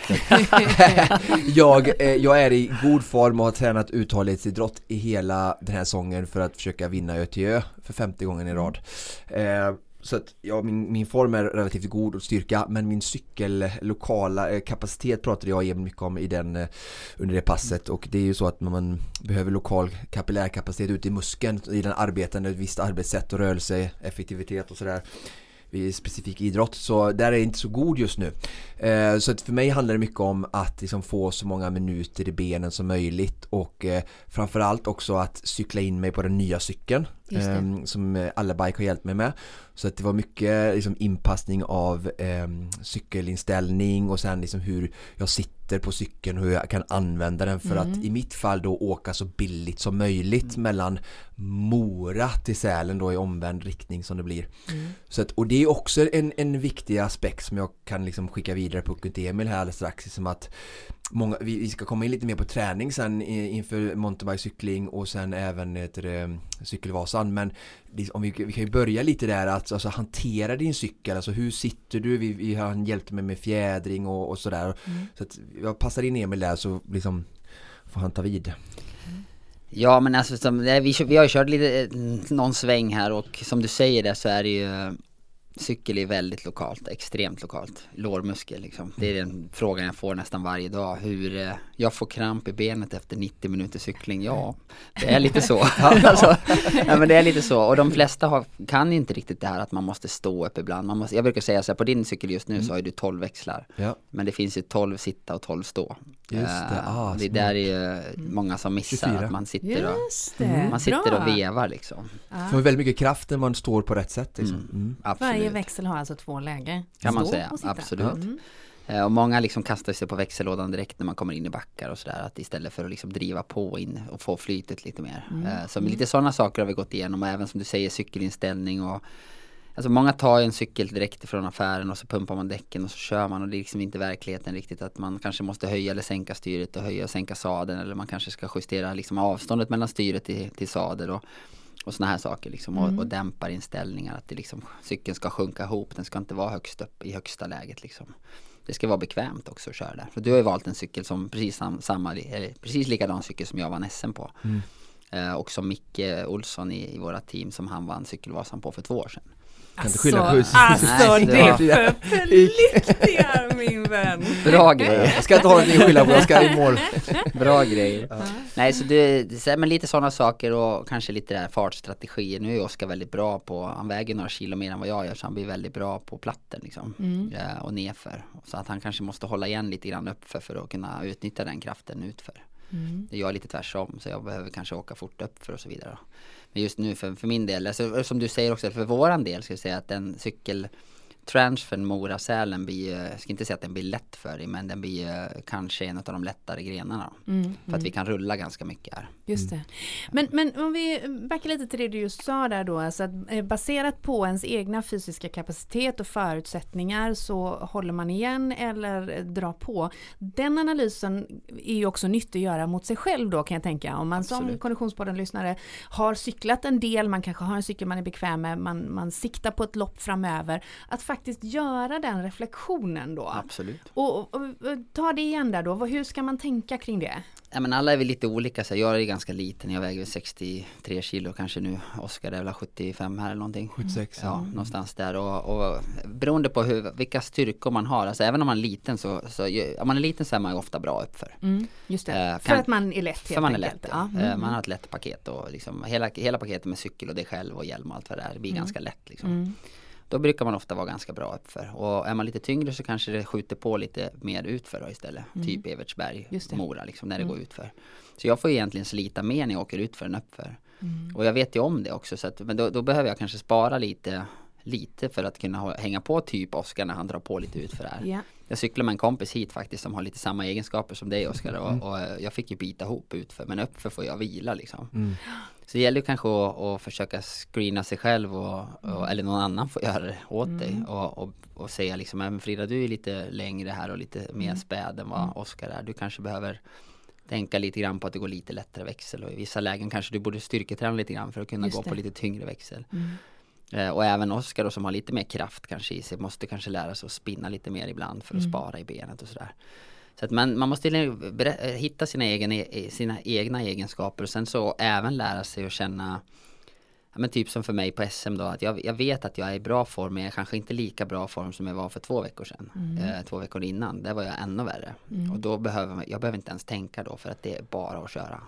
jag, eh, jag är i god form och har tränat uthållighetsidrott i hela den här säsongen för att försöka vinna ÖTÖ för femte gången i rad. Eh, så att ja, min, min form är relativt god och styrka men min cykel lokala eh, kapacitet pratade jag Emil mycket om i den eh, under det passet och det är ju så att man behöver lokal kapillärkapacitet ute i muskeln i den arbetande, ett visst arbetssätt och rörelse, effektivitet och sådär specifik idrott så där är jag inte så god just nu. Eh, så att för mig handlar det mycket om att liksom få så många minuter i benen som möjligt och eh, framförallt också att cykla in mig på den nya cykeln Eh, som eh, alla bike har hjälpt mig med. Så att det var mycket liksom, inpassning av eh, cykelinställning och sen liksom hur jag sitter på cykeln och hur jag kan använda den för att i mitt fall då åka så billigt som möjligt mellan Mora till Sälen då i omvänd riktning som det blir. Så att, och det är också en, en viktig aspekt som jag kan liksom skicka vidare pucken till Emil här alldeles strax som att många, vi, vi ska komma in lite mer på träning sen inför mountainbike-cykling och sen även heter det, cykelvasan men om vi, vi kan ju börja lite där att alltså, hantera din cykel, alltså hur sitter du? Vi, vi har han hjälpt mig med fjädring och, och sådär så att jag passar in Emil där så liksom får han ta vid. Ja men alltså som, vi, vi har ju kört lite, eh, någon sväng här och som du säger där så är det ju Cykel är väldigt lokalt, extremt lokalt. Lårmuskel liksom. Det är den frågan jag får nästan varje dag. Hur eh, jag får kramp i benet efter 90 minuter cykling. Ja, det är lite så. alltså, ja, men det är lite så. Och de flesta har, kan inte riktigt det här att man måste stå upp ibland. Man måste, jag brukar säga så här, på din cykel just nu så har ju du 12 växlar. Ja. Men det finns ju 12 sitta och 12 stå. Just det, Eh, ah, det där är ju många som missar 24. att man sitter och, det, man sitter och vevar liksom. Får väldigt mycket kraft när man står på rätt sätt liksom. Mm. Mm. Varje växel har alltså två läger. Kan man säga, absolut. Mm. Eh, Och många liksom kastar sig på växellådan direkt när man kommer in i backar och sådär. Att istället för att liksom driva på in och få flytet lite mer. Eh, Så lite sådana saker har vi gått igenom och även som du säger cykelinställning och Alltså många tar en cykel direkt från affären och så pumpar man däcken och så kör man och det är liksom inte verkligheten riktigt att man kanske måste höja eller sänka styret och höja och sänka sadeln eller man kanske ska justera liksom avståndet mellan styret till, till sadel och, och sådana här saker liksom och, och dämpar inställningar att det liksom cykeln ska sjunka ihop den ska inte vara högst upp i högsta läget liksom det ska vara bekvämt också att köra där. För du har ju valt en cykel som precis sam, samma, precis likadan cykel som jag vann SM på. Eh, och som Micke Olsson i, i våra team som han vann Cykelvasan på för två år sedan. Kan inte skylla på Alltså, Nej, det är förpliktigar min vän. Bra grejer. Jag ska inte ha någonting att skylla på, jag ska i mål. Bra grejer. Nej så det, men lite sådana saker och kanske lite där fartstrategier. Nu är Oskar väldigt bra på, han väger några kilo mer än vad jag gör så han blir väldigt bra på platten liksom. Ja, och nerför. Så att han kanske måste hålla igen lite grann uppför för att kunna utnyttja den kraften utför. Jag är lite tvärsom så jag behöver kanske åka fort uppför och så vidare. Men just nu för, för min del, alltså, som du säger också, för våran del ska jag säga att en cykel transfern Mora-Sälen blir, ju- jag ska inte säga att den blir lätt för dig men den blir ju kanske en av de lättare grenarna. För att vi kan rulla ganska mycket här. Just det. Men, men om vi backar lite till det du just sa där då, alltså att eh, baserat på ens egna fysiska kapacitet och förutsättningar så håller man igen eller drar på. Den analysen är ju också nyttig att göra mot sig själv då kan jag tänka. Om man som Absolut. Konditionspodden-lyssnare har cyklat en del, man kanske har en cykel man är bekväm med, man, man siktar på ett lopp framöver. Att faktiskt göra den reflektionen då. Absolut. Och, och, och ta det igen där då, hur ska man tänka kring det? Ja, men alla är väl lite olika. Så jag är ganska liten, jag väger väl 63 kilo kanske nu. Oskar är väl 75 här eller någonting. 76. Ja, någonstans där och, och beroende på hur, vilka styrkor man har. Alltså även om man är liten så, så om man är liten så är man ju ofta bra uppför. Mm, just det, Eh, för kan- att man är lätt helt För man är lätt. Ja. Ja. Mm, Eh, Man har ett lätt paket och liksom hela, hela paketet med cykel och dig själv och hjälm och allt vad det är. Det blir ganska lätt liksom. Mm. Då brukar man ofta vara ganska bra uppför. Och är man lite tyngre så kanske det skjuter på lite mer utför istället. Typ Evertsberg, Mm. Just det. Mora liksom när det går utför. Så jag får egentligen slita mer när jag åker utför än uppför. Mm. Och jag vet ju om det också så att, men då, då behöver jag kanske spara lite lite för att kunna ha- hänga på typ Oskar när han drar på lite utför här. Ja. Jag cyklar med en kompis hit faktiskt som har lite samma egenskaper som dig Oskar och, och eh, jag fick ju bita ihop utför men uppför får jag vila liksom. Så det gäller ju kanske att, att försöka screena sig själv och, och, eller någon annan får göra det åt dig och, och, och säga liksom, men Frida du är lite längre här och lite mer späd än vad Oskar är. Du kanske behöver tänka lite grann på att det går lite lättare växel och i vissa lägen kanske du borde styrketräna lite grann för att kunna Just gå på det. lite tyngre växel. Eh, Och även Oskar som har lite mer kraft kanske i sig måste kanske lära sig att spinna lite mer ibland för att spara i benet och sådär. Så att man, man måste eh, hitta sina, egen, e- sina egna egenskaper och sen så även lära sig att känna Ja, men typ som för mig på SM då, att jag, jag vet att jag är i bra form men jag är kanske inte lika bra form som jag var för två veckor sedan. Eh, två veckor innan, där var jag ännu värre. Och då behöver man, jag behöver inte ens tänka då för att det är bara att köra.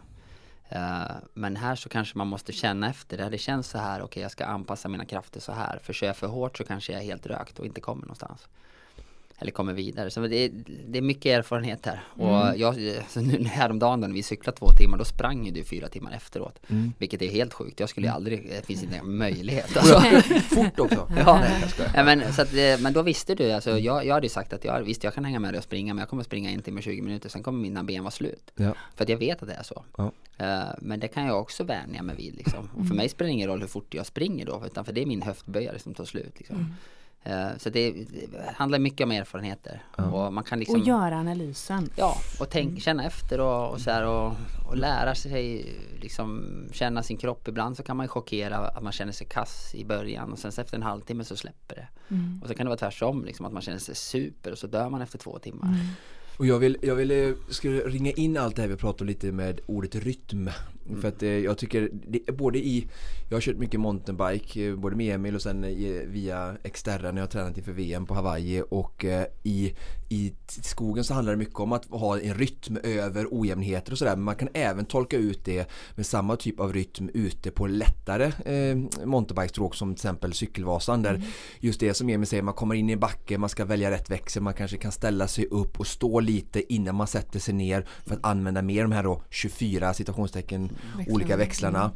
Eh, men här så kanske man måste känna efter det. Det känns så här, okej jag ska anpassa mina krafter så här. För kör jag för hårt så kanske jag är helt rökt och inte kommer någonstans. Eller kommer vidare. Så det är, det är mycket erfarenhet här. Och jag, så nu häromdagen när vi cyklade två timmar, då sprang ju du fyra timmar efteråt. Vilket är helt sjukt. Jag skulle ju aldrig, det finns inte en möjlighet. Alltså. Fort också. Ja, Nej, men, så att, eh, men då visste du, alltså, jag, jag hade ju sagt att jag, visst jag kan hänga med dig och springa men jag kommer springa en timme och 20 minuter sen kommer mina ben vara slut. Ja. För att jag vet att det är så. Ja. Eh, men det kan jag också vänja mig vid liksom. Och för mig spelar det ingen roll hur fort jag springer då utan för det är min höftböjare som tar slut liksom. Eh, så det, handlar mycket om erfarenheter. Och man kan liksom Och göra analysen. Ja, och tänk, känna efter och, och så här och, och lära sig liksom känna sin kropp. Ibland så kan man chockera att man känner sig kass i början och sen så efter en halvtimme så släpper det. Och så kan det vara tvärtom, liksom, att man känner sig super och så dör man efter två timmar. Och jag vill, jag vill eh, skulle ringa in allt det här vi pratar om lite med ordet rytm. Mm. För att eh, jag tycker, det, både i, jag har kört mycket mountainbike, eh, både med Emil och sen i, via Exterra när jag har tränat inför VM på Hawaii och eh, i, i skogen så handlar det mycket om att ha en rytm över ojämnheter och sådär men man kan även tolka ut det med samma typ av rytm ute på lättare eh, mountainbikestråk som till exempel Cykelvasan där mm. just det som Emil säger, man kommer in i en backe, man ska välja rätt växel, man kanske kan ställa sig upp och stå lite innan man sätter sig ner för att använda mer de här då 24 citationstecken Växlarna. olika växlarna.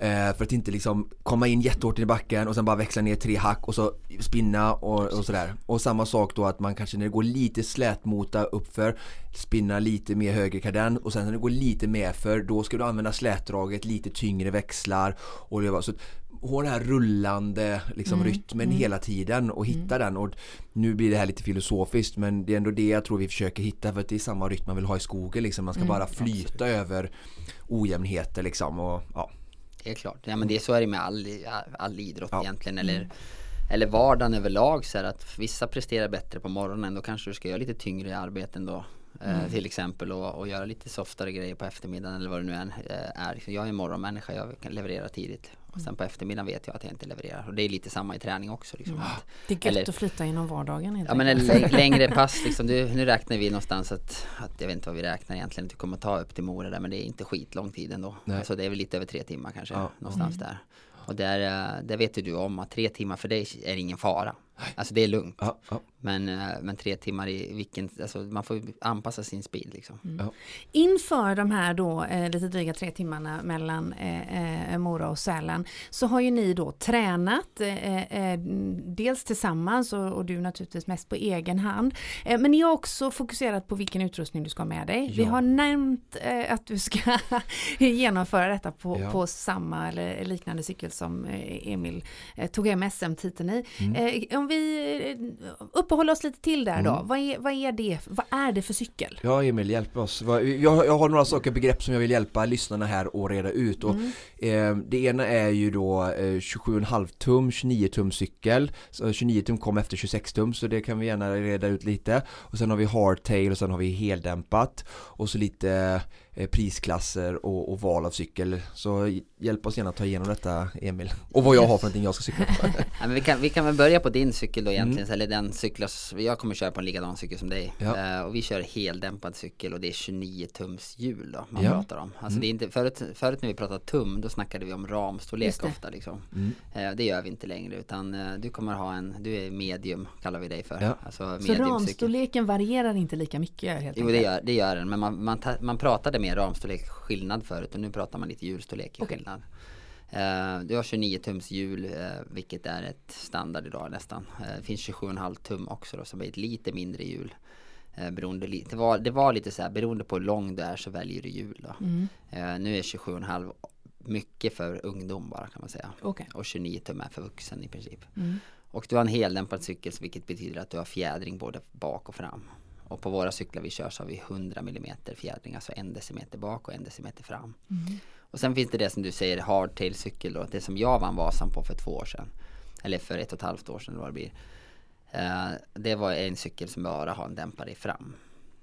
Eh, för att inte liksom komma in jättehårt i backen och sen bara växla ner tre hack och så spinna och, och sådär. Och samma sak då att man kanske när det går lite slätmota uppför spinna lite mer höger kardan och sen när det går lite mer för då ska du använda slätdraget, lite tyngre växlar och det var så ha den här rullande liksom, mm. rytmen mm. hela tiden och hitta mm. den och nu blir det här lite filosofiskt men det är ändå det jag tror vi försöker hitta för att det är samma rytm man vill ha i skogen liksom. man ska mm. bara flyta Absolut. över ojämnheter liksom och ja. Det är klart, ja men det är så är det med all, all idrott ja. egentligen eller eller vardagen överlag så här att vissa presterar bättre på morgonen då kanske du ska göra lite tyngre arbeten då mm. Till exempel och, och, göra lite softare grejer på eftermiddagen eller vad det nu än eh, är. Jag är morgonmänniska, jag kan leverera tidigt. Och sen på eftermiddagen vet jag att jag inte levererar. Och det är lite samma i träning också. Liksom. Mm. Det är gött eller, att flytta inom vardagen. Ja men en längre pass liksom. Du, nu räknar vi någonstans att, att, jag vet inte vad vi räknar egentligen. Att du kommer ta upp till Mora där men det är inte skitlång tid ändå. Nej. Alltså det är väl lite över tre timmar kanske. Ja. Någonstans mm. där. Och där, eh, där vet ju du om att tre timmar för dig är ingen fara. Alltså det är lugnt. Ja, ja. Men, eh, men tre timmar i vilken, alltså man får anpassa sin speed liksom. Mm. Ja. Inför de här då eh, lite dryga tre timmarna mellan eh, eh, Mora och Sälen så har ju ni då tränat eh, eh dels tillsammans och, och, du naturligtvis mest på egen hand. men ni har också fokuserat på vilken utrustning du ska ha med dig. Vi har nämnt att du ska genomföra detta på, på samma eller liknande cykel som Emil tog hem SM-titeln i. Mm vi eh, uppehåller oss lite till där då. Mm. Vad, är, vad, är det, vad är det för cykel? Ja Emil, hjälp oss. Jag, jag har några saker, begrepp som jag vill hjälpa lyssnarna här att reda ut. Och, mm. eh, det ena är ju då eh, 27,5 tum, 29 tum cykel. Så 29 tum kom efter 26 tum så det kan vi gärna reda ut lite. Och sen har vi hardtail och sen har vi heldämpat. Och så lite prisklasser och, och, val av cykel. Så hjälp oss gärna att ta igenom detta Emil. Och vad jag har för någonting jag ska cykla på. ja, vi, kan, vi kan väl börja på din cykel då egentligen. Mm. Eller den cykel, jag kommer köra på en likadan cykel som dig. Ja. Uh, och vi kör heldämpad cykel och det är 29 tums hjul då man ja. pratar om. Alltså mm. det är inte, förut, förut när vi pratade tum då snackade vi om ramstorlek ofta liksom. Mm. Uh, det gör vi inte längre utan uh, du kommer ha en, du är medium kallar vi dig för. Ja. Alltså, Så ramstorleken varierar inte lika mycket? Helt jo det gör, det gör den men man, man, man pratade med mer ramstorlek skillnad förut och nu pratar man lite hjulstorlek okay. skillnad. Uh, du har 29 tums hjul uh, vilket är ett standard idag nästan. Uh, det finns 27,5 tum också då som är ett lite mindre hjul. Beroende det, var, det var lite så här beroende på hur lång du är så väljer du hjul då. Mm. nu är 27,5 mycket för ungdom bara kan man säga. Okay. Och 29 tum är för vuxen i princip. Mm. Och du har en heldämpad cykel vilket betyder att du har fjädring både bak och fram. Och på våra cyklar vi kör så har vi 100 mm fjädring, alltså en decimeter bak och en decimeter fram. Mm. Och sen finns det det som du säger hardtail cykel då, det som jag vann Vasan på för två år sedan. Eller för ett och ett halvt år sedan vad det blir. Uh, det var en cykel som bara har en dämpare i fram.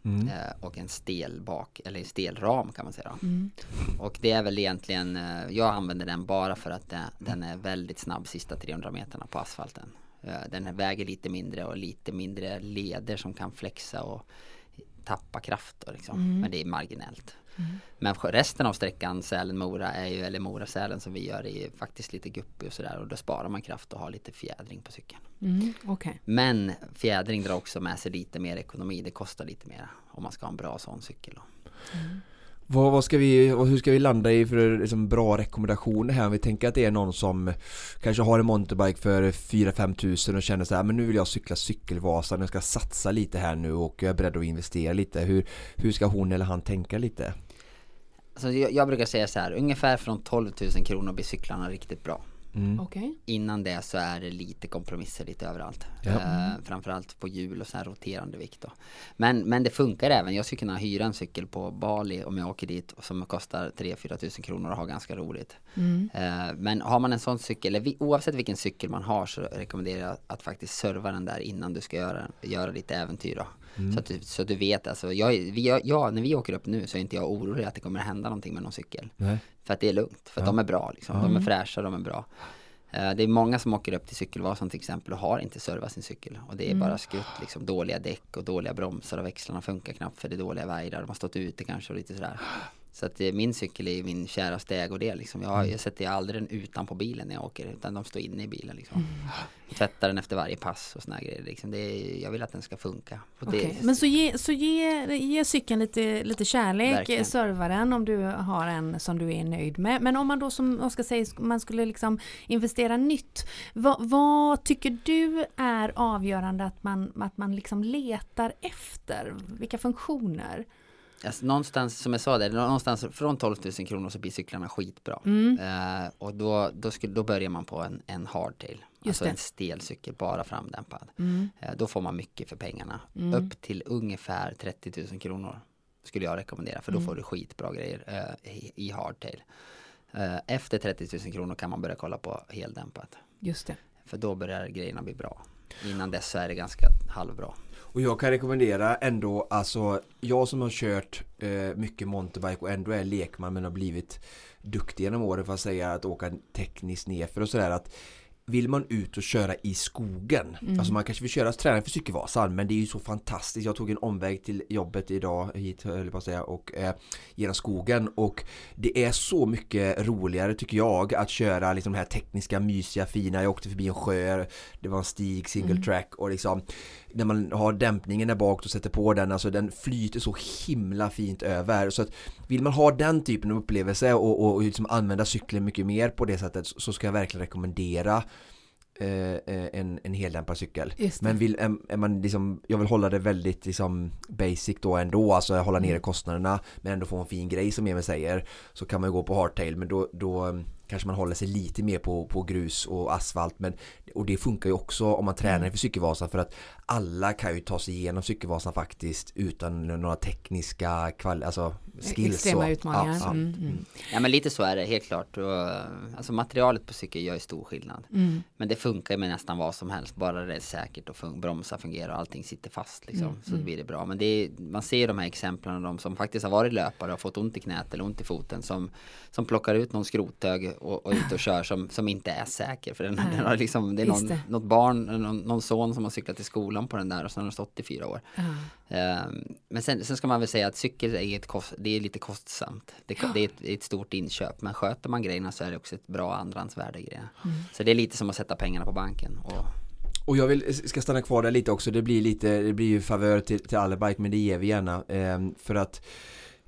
Mm. Uh, och en stel bak, eller en stel ram kan man säga. Mm. Och det är väl egentligen, uh, jag använder den bara för att den är väldigt snabb sista 300 meterna på asfalten. Eh, den väger lite mindre och lite mindre leder som kan flexa och tappa kraft då, liksom. Mm. Men det är marginellt. Mm. Men resten av sträckan Sälen-Mora är ju, eller Mora-Sälen som vi gör är ju faktiskt lite guppig och sådär och då sparar man kraft och har lite fjädring på cykeln. Mm, okay. Men fjädring drar också med sig lite mer ekonomi, det kostar lite mer om man ska ha en bra sån cykel. Då. Mm. Vad, vad, ska vi, och hur ska vi landa i för liksom, bra rekommendationer här? Om vi tänker att det är någon som kanske har en mountainbike för 4-5 tusen och känner så här, ah, men nu vill jag cykla cykelvasan, jag ska satsa lite här nu och jag är beredd att investera lite. Hur, hur ska hon eller han tänka lite? Alltså jag, jag brukar säga så här, ungefär från 12 000 kronor blir cyklarna riktigt bra. Mm. Okay. Innan det så är det lite kompromisser lite överallt. Ja. Eh, framförallt på hjul och så här roterande vikt då. Men, men det funkar även. Jag skulle kunna hyra en cykel på Bali om jag åker dit som kostar 3-4 tusen kronor och har ganska roligt. Mm. Eh, men har man en sån cykel, eller oavsett vilken cykel man har så rekommenderar jag att faktiskt serva den där innan du ska göra, göra ditt äventyr. Då. Mm. Så, att du, så att du vet alltså, jag, vi, jag, när vi åker upp nu så är inte jag orolig att det kommer hända någonting med någon cykel. Nej. För att det är lugnt, för att Ja. de är bra liksom. De är fräscha, de är bra. Eh, Det är många som åker upp till Cykelvasan till exempel och har inte servat sin cykel. Och det är bara skrutt, liksom dåliga däck och dåliga bromsar och växlarna funkar knappt för det är dåliga vajrar. De har stått ute kanske och lite sådär. Så att eh, min cykel är min käraste ägodel liksom. Jag, jag sätter ju aldrig den utanpå bilen när jag åker utan de står inne i bilen liksom. Jag tvättar den efter varje pass och såna grejer liksom. är, Jag vill att den ska funka. Okej, Men så ge, så ge, ge cykeln lite, lite kärlek, Verkligen. serva den om du har en som du är nöjd med. Men om man då som Oskar säger, man skulle liksom investera nytt. Vad, vad tycker du är avgörande att man, att man liksom letar efter? Vilka funktioner? Alltså, någonstans som jag sa där, någonstans från 12 000 kronor så blir cyklarna skitbra. Mm. Eh, och då, då, skulle, då börjar man på en, en hardtail. Alltså det. en stel cykel, bara framdämpad. Mm. Eh, då får man mycket för pengarna. Upp till ungefär 30 000 kronor skulle jag rekommendera. För då Mm. får du skitbra grejer eh, i, i hardtail. Efter 30 000 kronor kan man börja kolla på heldämpat. Just det. För då börjar grejerna bli bra. Innan dess så är det ganska halvbra. Och jag kan rekommendera ändå, alltså jag som har kört eh, mycket mountainbike och ändå är lekman men har blivit duktig genom åren för att säga att åka tekniskt nerför och sådär att vill man ut och köra i skogen, alltså man kanske vill köra träna för cykelvasan men det är ju så fantastiskt. Jag tog en omväg till jobbet idag hit höll jag säga och eh, genom skogen och det är så mycket roligare tycker jag att köra liksom de här tekniska, mysiga, fina. Jag åkte förbi en sjö, det var en stig, single track och liksom när man har dämpningen där bak och sätter på den, alltså den flyter så himla fint över. Så att vill man ha den typen av upplevelse och, och, och liksom använda cykeln mycket mer på det sättet så ska jag verkligen rekommendera eh, eh, en, en heldämpad cykel. Men vill, är, är man liksom, jag vill hålla det väldigt liksom basic då ändå, alltså hålla Mm. nere kostnaderna men ändå få en fin grej som Emil säger så kan man ju gå på hardtail men då, då kanske man håller sig lite mer på, på grus och asfalt men och det funkar ju också om man tränar inför cykelvasan för att alla kan ju ta sig igenom cykelvasan faktiskt utan några tekniska kval, alltså skills. Extrema så. utmaningar. Ja, ja. Mm, mm. Ja men lite så är det helt klart. Och, alltså materialet på cykel gör ju stor skillnad. Mm. Men det funkar med nästan vad som helst. Bara det är säkert och fun- bromsar fungerar och allting sitter fast liksom. Mm, Så blir det bra. Men det är, man ser de här exemplen av de som faktiskt har varit löpare och fått ont i knät eller ont i foten. Som, som plockar ut någon skrothög och, och ut och kör som, som inte är säker. För den, den har liksom, det är någon, det. något barn, någon, någon son som har cyklat till skolan på den där och sen har den stått i fyra år. Ehm, Men sen, sen ska man väl säga att cykel är, ett kost, det är lite kostsamt. Det, det är ett, ett stort inköp. Men sköter man grejerna så är det också ett bra andrahandsvärde grejer. Så det är lite som att sätta pengarna på banken. Och, Och jag vill, ska stanna kvar där lite också, det blir lite, det blir ju favör till, till Allerbike men det ger vi gärna ehm, för att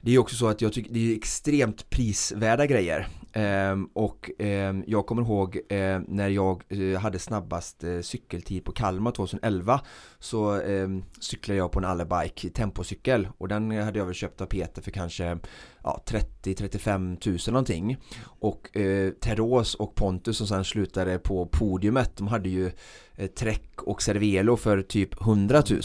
det är också så att jag tycker det är extremt prisvärda grejer. Ehm, och ehm, jag kommer ihåg eh, när jag eh, hade snabbast eh, cykeltid på Kalmar 2011 så ehm, cyklade jag på en Allerbike tempocykel och den hade jag väl köpt av Peter för kanske ja, 30-35 tusen någonting. Och eh, Teros och Pontus som sen slutade på podiumet de hade ju eh, Trek och Cervelo för typ 100 000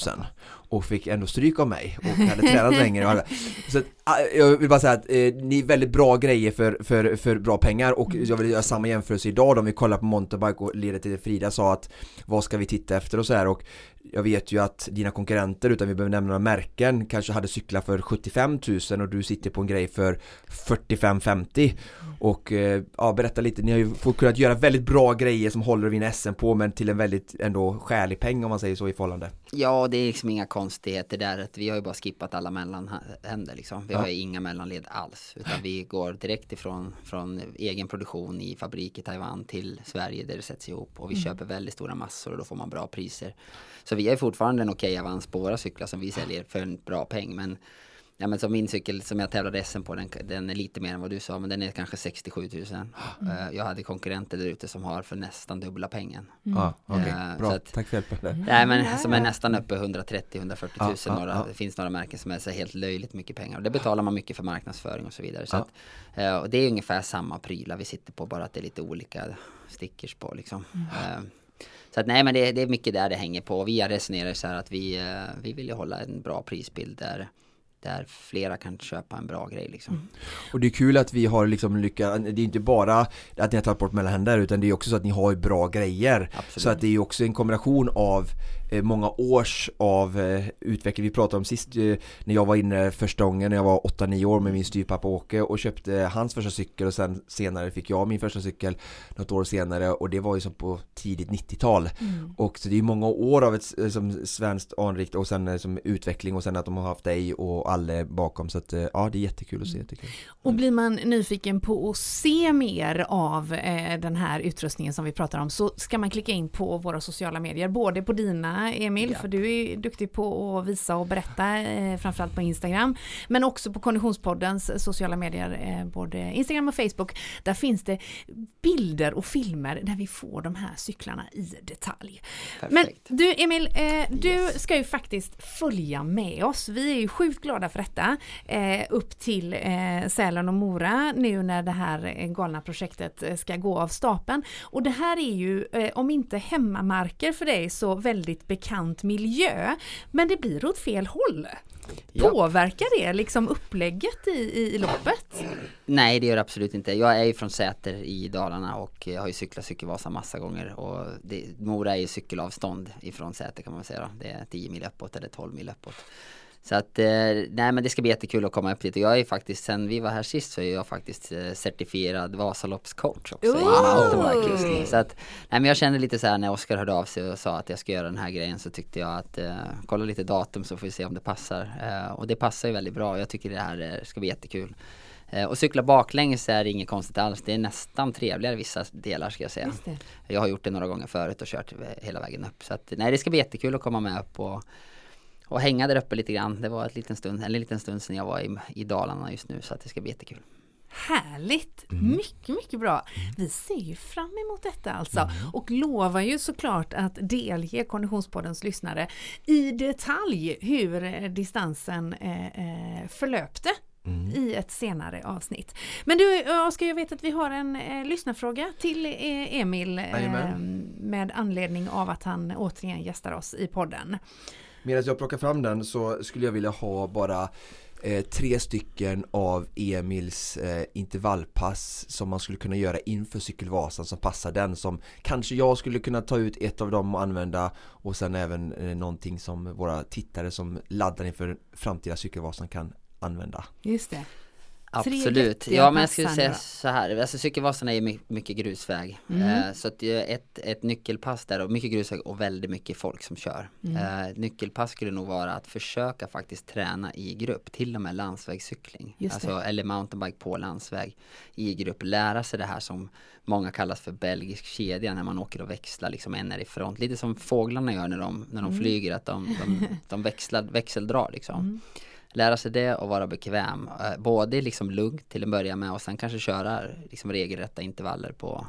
och fick ändå stryk av mig och hade tränat längre. Så att, ah, jag vill bara säga att eh, ni är väldigt bra grejer för, för, för bra pengar och jag vill göra samma jämförelse idag då, om vi kollar på mountainbike och leder till Frida sa att vad ska vi titta efter och så här och jag vet ju att dina konkurrenter utan vi behöver nämna några märken kanske hade cyklar för 75 000 och du sitter på en grej för 45-50 och eh, ja, berätta lite, ni har ju fått kunnat göra väldigt bra grejer som håller att vinna SM på men till en väldigt ändå skälig peng om man säger så i förhållande. ja, det är liksom inga konstigheter där. Att vi har ju bara skippat alla mellanhänder liksom. Vi Ja. har ju inga mellanled alls. Utan vi går direkt ifrån från egen produktion i fabrik i Taiwan till Sverige där det sätts ihop. Och vi köper väldigt stora massor och då får man bra priser. Så vi har ju fortfarande en okej avans på våra cyklar som vi säljer för en bra peng. Men Ja men som min cykel som jag tävlade SM på den, den är lite mer än vad du sa men den är kanske 67 000. Eh, Jag hade konkurrenter där ute som har för nästan dubbla pengen. Ja, okej, Eh, bra, så att- tack för hjälpen. Nej men som är nästan uppe 130-140 000. Ja, ja, några, ja. Det finns några märken som är så helt löjligt mycket pengar. Och det betalar man mycket för marknadsföring och så vidare. Så Ja. att, eh, och det är ungefär samma prylar vi sitter på bara att det är lite olika stickers på liksom. Eh, Så att nej men det, det är mycket där det hänger på. Vi har resonerat så här att vi, eh, vi vill ju hålla en bra prisbild där där flera kan köpa en bra grej liksom. Mm. Och det är kul att vi har liksom lyckats, det är inte bara att ni har tagit bort mellanhänder utan det är också så att ni har bra grejer. Absolut. Så att det är också en kombination av många års av eh, utveckling. Vi pratade om sist eh, när jag var inne första gången när jag var 8-9 år med min styrpappa Åke och köpte hans första cykel och sen senare fick jag min första cykel något år senare och det var ju som på tidigt 90-tal. Mm. Och så det är många år av ett som svenskt anrikt och sen som utveckling och sen att de har haft dig och alla bakom så att ja det är jättekul att se. Jättekul. Och blir man nyfiken på att se mer av eh, den här utrustningen som vi pratar om så ska man klicka in på våra sociala medier, både på dina Emil, ja. för du är duktig på att visa och berätta, eh, framförallt på Instagram, men också på Konditionspoddens sociala medier, eh, både Instagram och Facebook. Där finns det bilder och filmer där vi får de här cyklarna i detalj. Perfekt. Men du Emil, eh, du yes. ska ju faktiskt följa med oss. Vi är ju sjukt glada för detta. Eh, upp till eh, Sälen och Mora nu när det här eh, galna projektet eh, ska gå av stapeln. Och det här är ju, eh, om inte hemmamarker för dig, så väldigt bekant miljö. Men det blir åt fel håll. Ja. Påverkar det liksom upplägget i, i loppet? Nej det gör det absolut inte. Jag är ju från Säter i Dalarna och jag har ju cyklat Cykelvasa massa gånger och det, Mora är ju cykelavstånd ifrån Säter kan man säga. Då. Det är 10 mil uppåt eller 12 mil uppåt. Så att, eh, nej men det ska bli jättekul att komma upp dit. Jag är faktiskt, sen vi var här sist så är jag faktiskt eh, certifierad Vasaloppscoach också. Oh! Så att, nej men jag kände lite så här när Oskar hörde av sig och sa att jag ska göra den här grejen så tyckte jag att eh, kolla lite datum så får vi se om det passar. Eh, och det passar ju väldigt bra. Jag tycker det här eh, ska bli jättekul. Och cykla baklänges är inget konstigt alls. Det är nästan trevligare vissa delar ska jag säga. Jag har gjort det några gånger förut och kört hela vägen upp. Så att, nej det ska bli jättekul att komma med upp och och hänga där uppe lite grann. Det var ett liten stund, en liten stund sedan jag var i, i Dalarna just nu så att det ska bli jättekul. Härligt! Mm. Mycket, mycket bra. Vi ser ju fram emot detta alltså mm. och lovar ju såklart att delge Konditionspoddens lyssnare i detalj hur distansen eh, eh, förlöpte Mm. i ett senare avsnitt. Men du Oskar, jag vet att vi har en eh, lyssnarfråga till eh, Emil eh, med anledning av att han återigen gästar oss i podden. Medan jag plockar fram den så skulle jag vilja ha bara eh, tre stycken av Emils eh, intervallpass som man skulle kunna göra inför cykelvasan som passar den som kanske jag skulle kunna ta ut ett av dem och använda och sen även eh, någonting som våra tittare som laddar inför framtida cykelvasan kan använda. Just det. Absolut, ja men jag skulle säga så här, alltså cykelvasan är mycket grusväg. Mm. Eh, så att ett, ett nyckelpass där och mycket grusväg och väldigt mycket folk som kör. Mm. Eh, nyckelpass skulle nog vara att försöka faktiskt träna i grupp, till och med landsvägscykling. Alltså, eller mountainbike på landsväg i grupp. Lära sig det här som många kallas för belgisk kedja när man åker och växlar liksom en är i front. Lite som fåglarna gör när de, när de mm. flyger, att de, de, de växlar, växeldrar liksom. Lära sig det och vara bekväm. Eh, både liksom lugnt till att börja med och sen kanske köra liksom regelrätta intervaller på,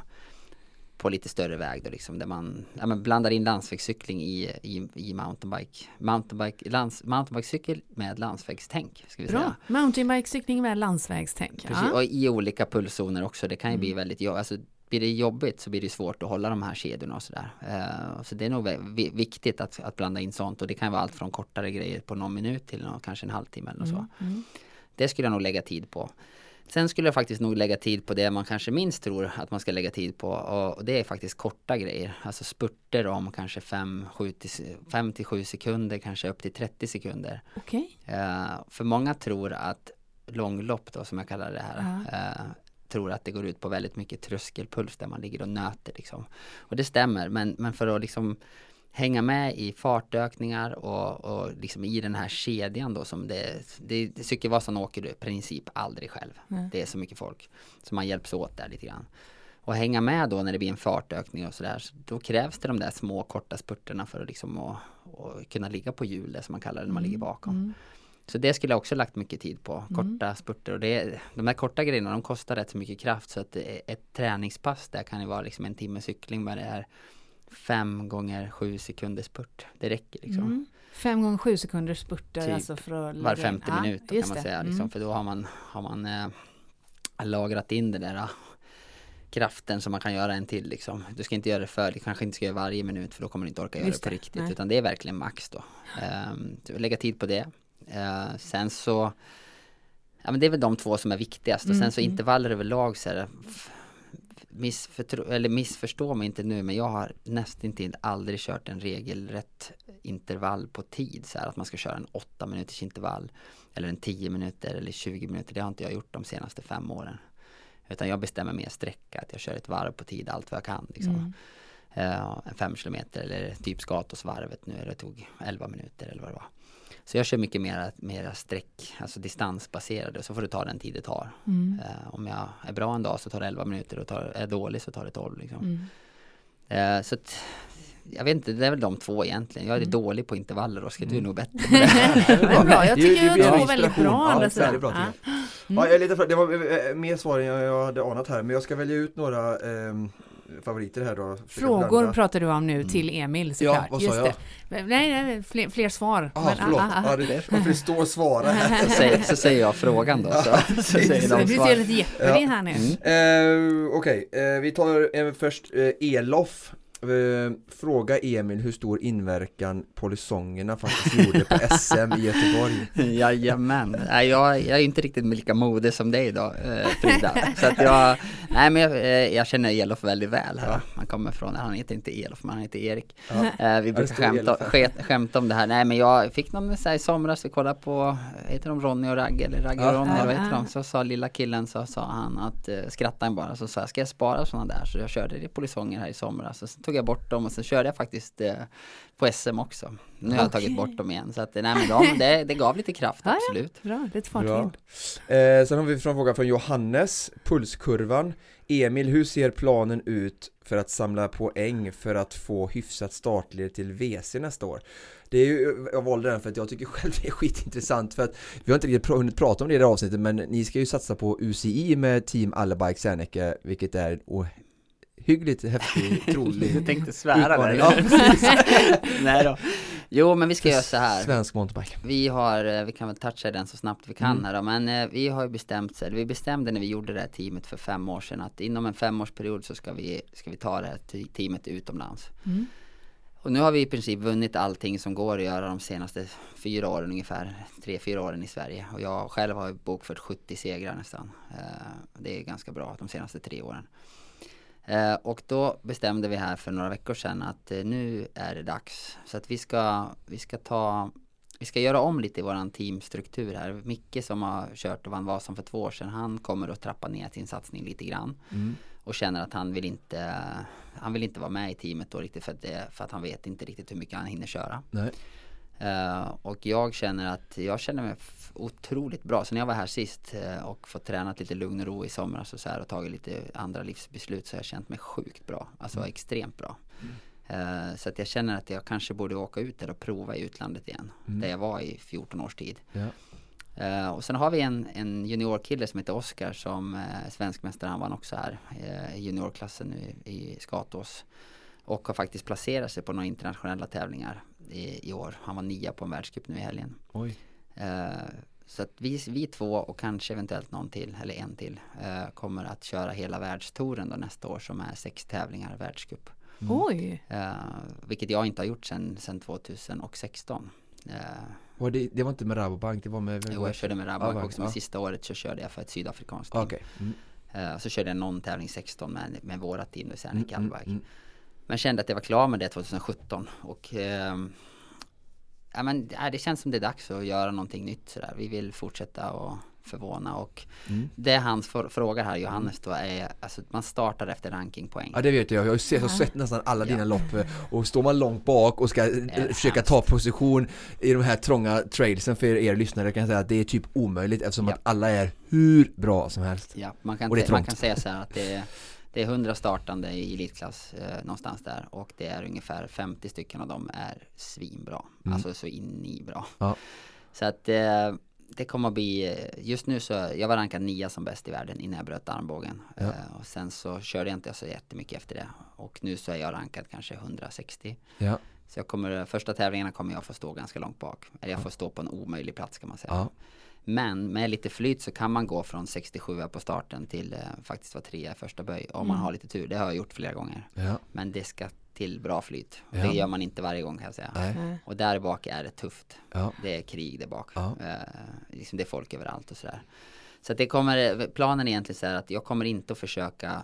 på lite större väg då liksom där man ja, men blandar in landsvägscykling i, i, i mountainbike. Mountainbike, lands, mountainbikecykel med landsvägstänk. Ska vi Bra, säga. mountainbikecykling med landsvägstänk. Precis, ja. och i olika pulszoner också. Det kan ju mm. bli väldigt, alltså blir det jobbigt så blir det svårt att hålla de här kedjorna och sådär. Uh, så det är nog viktigt att, att blanda in sånt och det kan vara allt från kortare grejer på någon minut till någon, kanske en halvtimme eller mm. så. Mm. Det skulle jag nog lägga tid på. Sen skulle jag faktiskt nog lägga tid på det man kanske minst tror att man ska lägga tid på och det är faktiskt korta grejer. Alltså spurter om kanske 5 till 7 sekunder, kanske upp till 30 sekunder. Okay. Eh, för många tror att långlopp då som jag kallar det här uh, tror att det går ut på väldigt mycket tröskelpuls där man ligger och nöter liksom. Och det stämmer, men, men för att liksom hänga med i fartökningar och, och liksom i den här kedjan då som det, det, det Cykelvasan åker du i princip aldrig själv. Mm. Det är så mycket folk. Så man hjälps åt där lite grann. Och hänga med då när det blir en fartökning och sådär. Så då krävs det de där små korta spurterna för att liksom och, och kunna ligga på hjulet som man kallar det när man mm. ligger bakom. Mm. Så det skulle jag också lagt mycket tid på, mm. korta mm. spurter. Och det, de här korta grejerna de kostar rätt så mycket kraft så att ett träningspass där kan ju vara liksom en timme cykling med det är fem gånger sju sekunders spurt. Det räcker liksom. Mm. Fem gånger sju sekunders spurter typ alltså för att Var femte in. minut kan man säga. Liksom, mm. För då har man, har man äh, lagrat in det där äh, kraften som man kan göra en till liksom. Du ska inte göra det för, du kanske inte ska göra varje minut för då kommer du inte orka göra det på riktigt. Nej. Utan det är verkligen max då. Um, lägga tid på det. Eh, sen så Ja men det är väl de två som är viktigast och sen så Mm. intervaller överlag så är det missförtro- eller missförstå mig inte nu men jag har nästintill aldrig kört en regelrätt intervall på tid så här att man ska köra en 8 minuters intervall eller en 10 minuter eller 20 minuter det har inte jag gjort de senaste fem åren utan jag bestämmer mer sträcka att jag kör ett varv på tid allt vad jag kan liksom. Mm. Eh, en fem kilometer eller typ Skatosvarvet nu, det tog 11 minuter eller vad det var. Så jag kör mycket mera, mera sträck, alltså distansbaserade, så får det ta den tid det tar. Mm. Eh, om jag är bra en dag så tar det 11 minuter och tar, är jag dålig så tar det 12. Liksom. Mm. Eh, så att, jag vet inte, det är väl de två egentligen. Jag är Mm. dålig på intervaller, Oskar, du är nog bättre på det. Det är bra, jag Det- tycker det en det var väldigt bra. Ja, väldigt bra, Ja. tycker Ja, jag är lite för, det var eh, mer svar än jag, hade anat här, men jag ska välja ut några ehm, favoriter här då. Frågor blanda. pratar du om nu till Emil såklart. Ja, vad sa Just jag? Det. Nej, nej, fler, fler svar. Ah, Men, förlåt, ah, ah, ah. Ja, det varför det står svara här. Så säger, så säger jag frågan då. Så, så säger de du ser lite Jeopardy här nu. Mm. Eh, Okej, eh, vi tar eh, först eh, Elof. Eh, fråga Emil hur stor inverkan polisongerna faktiskt gjorde på SM i Göteborg. Jajamän. Jag, jag är inte riktigt med lika mode som dig då, eh, Frida. Så att jag, nej men jag, eh, jag känner Elof väldigt väl. Här. Han kommer från, han heter inte Elof men han heter Erik. Eh, vi brukar skämta, skämta om det här. Nej men jag fick någon så här, i somras, vi kollade på, heter de Ronny och Ragge eller Ragge och Ja. Ronny eller vad Ja. heter de? Så sa lilla killen, så sa han att, skrattade han bara, så sa jag, ska jag spara sådana där? Så jag körde det polisonger här i somras. Och så tog jag bort dem och sen körde jag faktiskt eh, på SM också. Nu har jag tagit bort dem igen. Så att, nej men de, det, det gav lite kraft, Ja, ja. absolut. Bra, lite fart Bra. in. Eh, sen har vi en fråga från Johannes, pulskurvan. Emil, hur ser planen ut för att samla poäng för att få hyfsat startled till WC nästa år? Det är ju, jag valde den för att jag tycker själv det är skitintressant för att vi har inte riktigt hunnit prata om det i det här avsnittet men ni ska ju satsa på UCI med Team Allebike Serneke vilket är en ohyggligt häftig, Du trolig tänkte svära där. Ja. Nej då. Jo men vi ska göra så här. Svensk mountainbike. Vi har, eh, vi kan väl toucha den så snabbt vi kan Mm. här då, men eh, vi har ju bestämt, eller vi bestämde när vi gjorde det här teamet för fem år sedan att inom en femårsperiod så ska vi, ska vi ta det här te- teamet utomlands. Mm. Och nu har vi i princip vunnit allting som går att göra de senaste fyra åren ungefär, tre, fyra åren i Sverige. Och jag själv har bokfört 70 segrar nästan. Eh, Det är ganska bra de senaste tre åren. Eh, Och då bestämde vi här för några veckor sedan att eh, nu är det dags. Så att vi ska, vi ska ta vi ska göra om lite i våran teamstruktur här. Micke som har kört och vann Vasan för två år sedan, han kommer att trappa ner sin satsning lite grann. Mm. Och känner att han vill inte, han vill inte vara med i teamet då riktigt för att, det, för att han vet inte riktigt hur mycket han hinner köra. Nej. Eh, och jag känner att jag känner mig otroligt bra. Så när jag var här sist eh, och fått tränat lite lugn och ro i somras och så här och tagit lite andra livsbeslut så har jag känt mig sjukt bra. Alltså Mm. extremt bra. Eh, så att jag känner att jag kanske borde åka ut där och prova i utlandet igen. Mm. Där jag var i 14 års tid. Ja. Eh, och sen har vi en, en juniorkille som heter Oskar som uh, svenskmästare. Han vann också här i juniorklassen nu i Skatås. Och har faktiskt placerat sig på några internationella tävlingar i, i år. Han var nia på en världscup nu i helgen. Oj. Eh, så att vi, vi två och kanske eventuellt någon till, eller en till, eh, kommer att köra hela världstouren då nästa år som är sex tävlingar världscup. Oj, Eh, vilket jag inte har gjort sedan, sedan 2016. Eh, Och det, det var inte med Rabobank, det var med... Jo, jag körde med Rabobank Ja, också, men ja. sista året så körde jag för ett sydafrikanskt team. Okej. Mm. Eh, så körde jag någon tävling 16 med, med våra team, det vill säga Mm, mm, Men kände att jag var klar med det 2017 och ehm, ja, men, ja, det känns som det är dags att göra någonting nytt sådär. Vi vill fortsätta och förvåna och Mm. det han för, frågar här Johannes då är, alltså man startar efter rankingpoäng. Ja det vet jag, jag har, sett, jag har sett nästan alla dina lopp eh, och står man långt bak och ska eh, försöka ta position i de här trånga trailsen för er lyssnare kan jag säga att det är typ omöjligt eftersom Ja. att alla är hur bra som helst. Ja, man kan, Och det är man trångt. kan säga så här att det är, det är 100 startande i elitklass eh, någonstans där och det är ungefär 50 stycken av dem är svinbra. Mm. Alltså så in i bra. Ja. Så att eh, det kommer att bli, eh, just nu så, jag var rankad nia som bäst i världen innan jag bröt armbågen. Ja. Eh, och sen så körde jag inte så jättemycket efter det. Och nu så är jag rankad kanske 160. Ja. Så jag kommer, första tävlingarna kommer jag få stå ganska långt bak. Eller jag får stå på en omöjlig plats kan man säga. Men med lite flyt så kan man gå från 67 på starten till eh, faktiskt vara trea i första böj om man har lite tur. Det har jag gjort flera gånger. Ja. Men det ska till bra flyt. Ja. Det gör man inte varje gång kan jag säga. Nej. Och där bak är det tufft. Ja. Det är krig där bak. Eh, liksom det är folk överallt och sådär. Så det kommer, planen är egentligen så här att jag kommer inte att försöka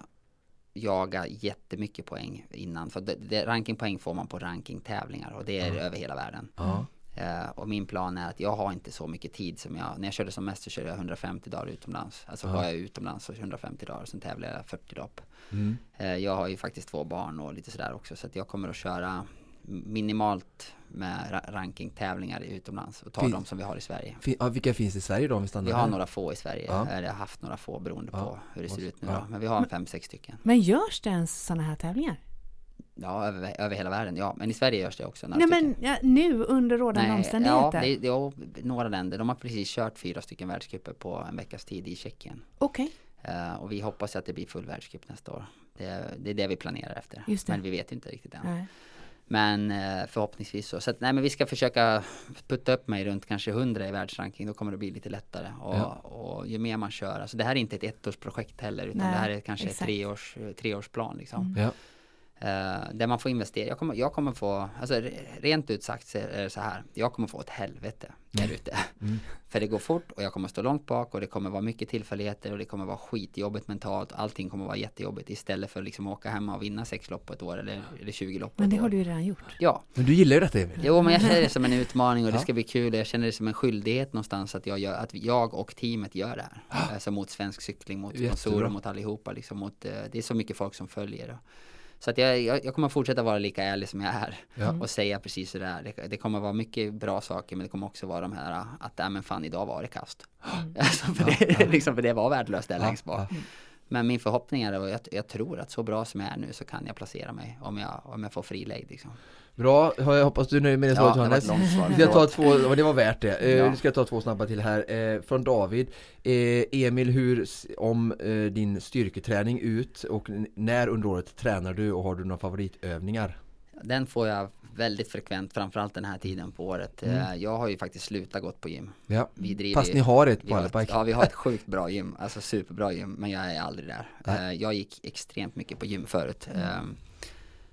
jaga jättemycket poäng innan. För det, det, rankingpoäng får man på rankingtävlingar och det är över hela världen. Ja. Eh, och min plan är att jag har inte så mycket tid som jag, när jag körde som mest så körde jag 150 dagar utomlands. Alltså var jag utomlands så 150 dagar, sen tävlade jag 40 lopp. Mm. Eh, jag har ju faktiskt två barn och lite sådär också så att jag kommer att köra minimalt med ra- rankingtävlingar utomlands och ta Fin- dem som vi har i Sverige. Fin- ja, vilka finns i Sverige då om vi stannar Vi har där? några få i Sverige, Ja. eller har haft några få beroende Ja. på hur det ser ut nu Ja. då. Men vi har fem, sex stycken. Men görs det ens sådana här tävlingar? Ja, över, över hela världen, ja. Men i Sverige görs det också. några Nej men ja, nu under rådande ja, omständigheter? det, det, ja, några länder. De har precis kört fyra stycken världscuper på en veckas tid i Tjeckien. Okej, Eh, och vi hoppas att det blir full världscup nästa år. Det, det är det vi planerar efter. Just det. Men vi vet inte riktigt än. Nej. Men eh, förhoppningsvis så. Så att, nej men vi ska försöka putta upp mig runt kanske 100 i världsranking. Då kommer det bli lite lättare. Och, Ja. och ju mer man kör. Alltså det här är inte ett ettårsprojekt heller. Utan Nej, det här är kanske ett exakt. treårs, treårsplan liksom. Ja. Eh, där man får investera. Jag kommer, jag kommer få, alltså re- rent ut sagt så är det så här. Jag kommer få ett helvete där ute. För det går fort och jag kommer stå långt bak och det kommer vara mycket tillfälligheter och det kommer vara skitjobbigt mentalt. Allting kommer vara jättejobbigt istället för liksom att åka hemma och vinna sex lopp på ett år eller, eller 20 lopp men det har du ju redan gjort. Ja, Men du gillar ju detta Emil. Jo men jag känner det som en utmaning och det ska bli kul. Jag känner det som en skyldighet någonstans att jag, gör, att jag och teamet gör det här. Alltså mot svensk cykling, mot sponsorer, mot allihopa. Liksom, mot, eh, det är så mycket folk som följer. Så att jag, jag, jag kommer fortsätta vara lika ärlig som jag är. Ja. Och säga precis sådär. Det, det kommer vara mycket bra saker men det kommer också vara de här att nej men fan idag var det kast. Alltså, för, det, liksom, för det var värdelöst där Ja, längst bak. Men min förhoppning är och jag, jag tror att så bra som jag är nu så kan jag placera mig om jag, om jag får fri lejd liksom. Bra, jag hoppas du är nöjd med det svaret Ja, det Johannes. långt svar. Ska ta två, och det var värt det. Eh, Ja. Ska ta två snabba till här. Eh, från David. Eh, Emil, hur om din styrketräning ut och när under året tränar du och har du några favoritövningar? Den får jag väldigt frekvent, framförallt den här tiden på året. Eh, Jag har ju faktiskt slutat gått på gym. Ja. Vi driver Fast ni har ett på Alpike? Ja, vi har ett sjukt bra gym, alltså superbra gym, men jag är aldrig där. Nej. Eh, Jag gick extremt mycket på gym förut. Eh,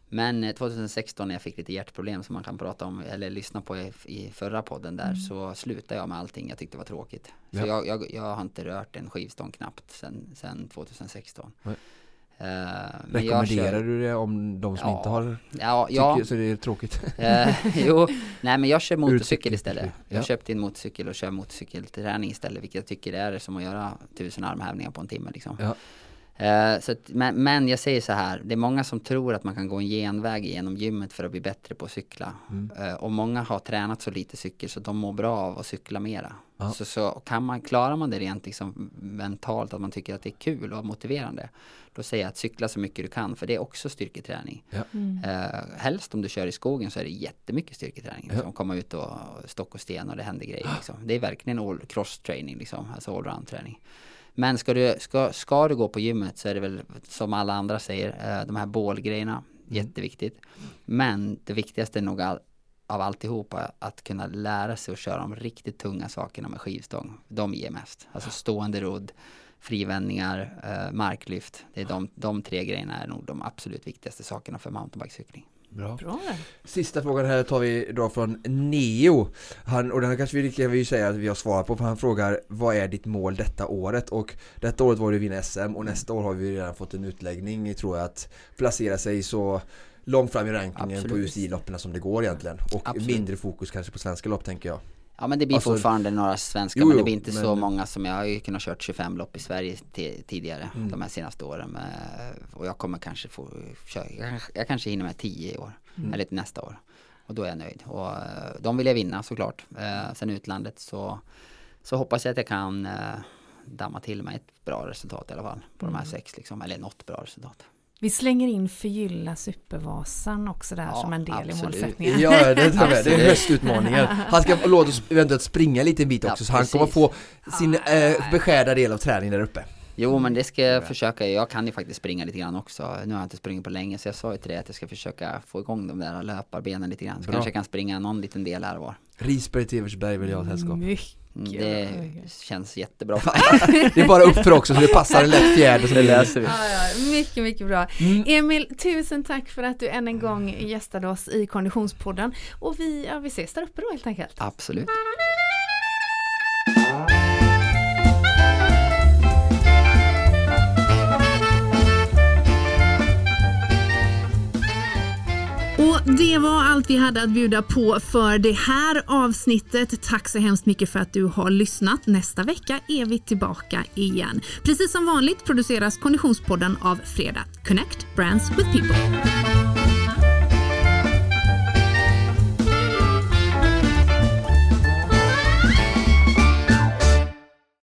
Men eh, 2016 när jag fick lite hjärtproblem som man kan prata om eller lyssna på i, i förra podden där så slutade jag med allting jag tyckte var tråkigt. Så Ja. jag, jag, jag har inte rört en skivstång knappt sen, sen 2016. Nej. Eh, Rekommenderar kör- du det om de som Ja. inte har Ja, tycker ja, så det är tråkigt? Eh, jo, nej men jag kör motorcykel istället. Jag ja. köpte en motorcykel och kör motorcykelträning istället, vilket jag tycker är som att göra tusen armhävningar på en timme liksom. Ja. Eh, så att, men, men jag säger så här, det är många som tror att man kan gå en genväg genom gymmet för att bli bättre på att cykla. Mm. Eh, och många har tränat så lite cykel så de mår bra av att cykla mera. Ja. Så, så kan man, klarar man det rent liksom mentalt, att man tycker att det är kul och motiverande, då säger jag att cykla så mycket du kan, för det är också styrketräning. Ja. Eh, helst om du kör i skogen så är det jättemycket styrketräning. Ja. Liksom, komma ut och stock och sten och det händer grejer. Liksom. Det är verkligen all cross training, liksom, alltså allround träning. Men ska du, ska, ska du gå på gymmet så är det väl som alla andra säger, eh, de här bålgrejerna, jätteviktigt. Men det viktigaste är nog all, av alltihopa att kunna lära sig att köra de riktigt tunga sakerna med skivstång. De ger mest. Alltså stående rodd, frivändningar, eh, marklyft. Det är de, de tre grejerna är nog de absolut viktigaste sakerna för mountainbikecykling. Bra. Bra. Sista frågan här tar vi då från Neo. Han, och den här kanske vi kan vi säga att vi har svarat på för han frågar vad är ditt mål detta året? Och detta året var det att vinna SM och nästa år har vi redan fått en utläggning tror jag att placera sig så långt fram i rankingen på Absolut. UCI-loppen som det går egentligen. Och Absolut. mindre fokus kanske på svenska lopp tänker jag. Ja men det blir Alltså- fortfarande några svenska Jo, men det blir inte men- så många som jag har ju kunnat kört 25 lopp i Sverige ti- tidigare Mm. de här senaste åren och jag kommer kanske få köra, jag, kanske- hinner med 10 i år Mm. eller nästa år och då är jag nöjd och eh, de vill jag vinna såklart eh, sen utlandet så så hoppas jag att jag kan eh, damma till mig ett bra resultat i alla fall på de Mm. här sex liksom eller något bra resultat. Vi slänger in förgylla supervasan också där Ja, som en del absolut. i målsättningen. Ja, det tror jag. Det är höstutmaningen. Han ska låta oss eventuellt springa lite en bit Ja, också så han kommer få sin eh, beskärda del av träningen där uppe. Jo men det ska jag försöka, jag kan ju faktiskt springa lite grann också. Nu har jag inte sprungit på länge så jag sa ju till dig att jag ska försöka få igång de där löparbenen lite grann. Så Bra. kanske jag kan springa någon liten del här och var. Risberg till Evertsberg vill jag ha sällskap. Mycket. Det känns jättebra. Det är bara uppför också så det passar en lätt fjärde. som det läser vi. Ja, ja, mycket, mycket bra. Mm. Emil, tusen tack för att du än en gång gästade oss i Konditionspodden. Och vi, ja, vi ses där uppe då helt enkelt. Absolut. Det var allt vi hade att bjuda på för det här avsnittet. Tack så hemskt mycket för att du har lyssnat. Nästa vecka är vi tillbaka igen. Precis som vanligt produceras Konditionspodden av Fredag. Connect Brands with People.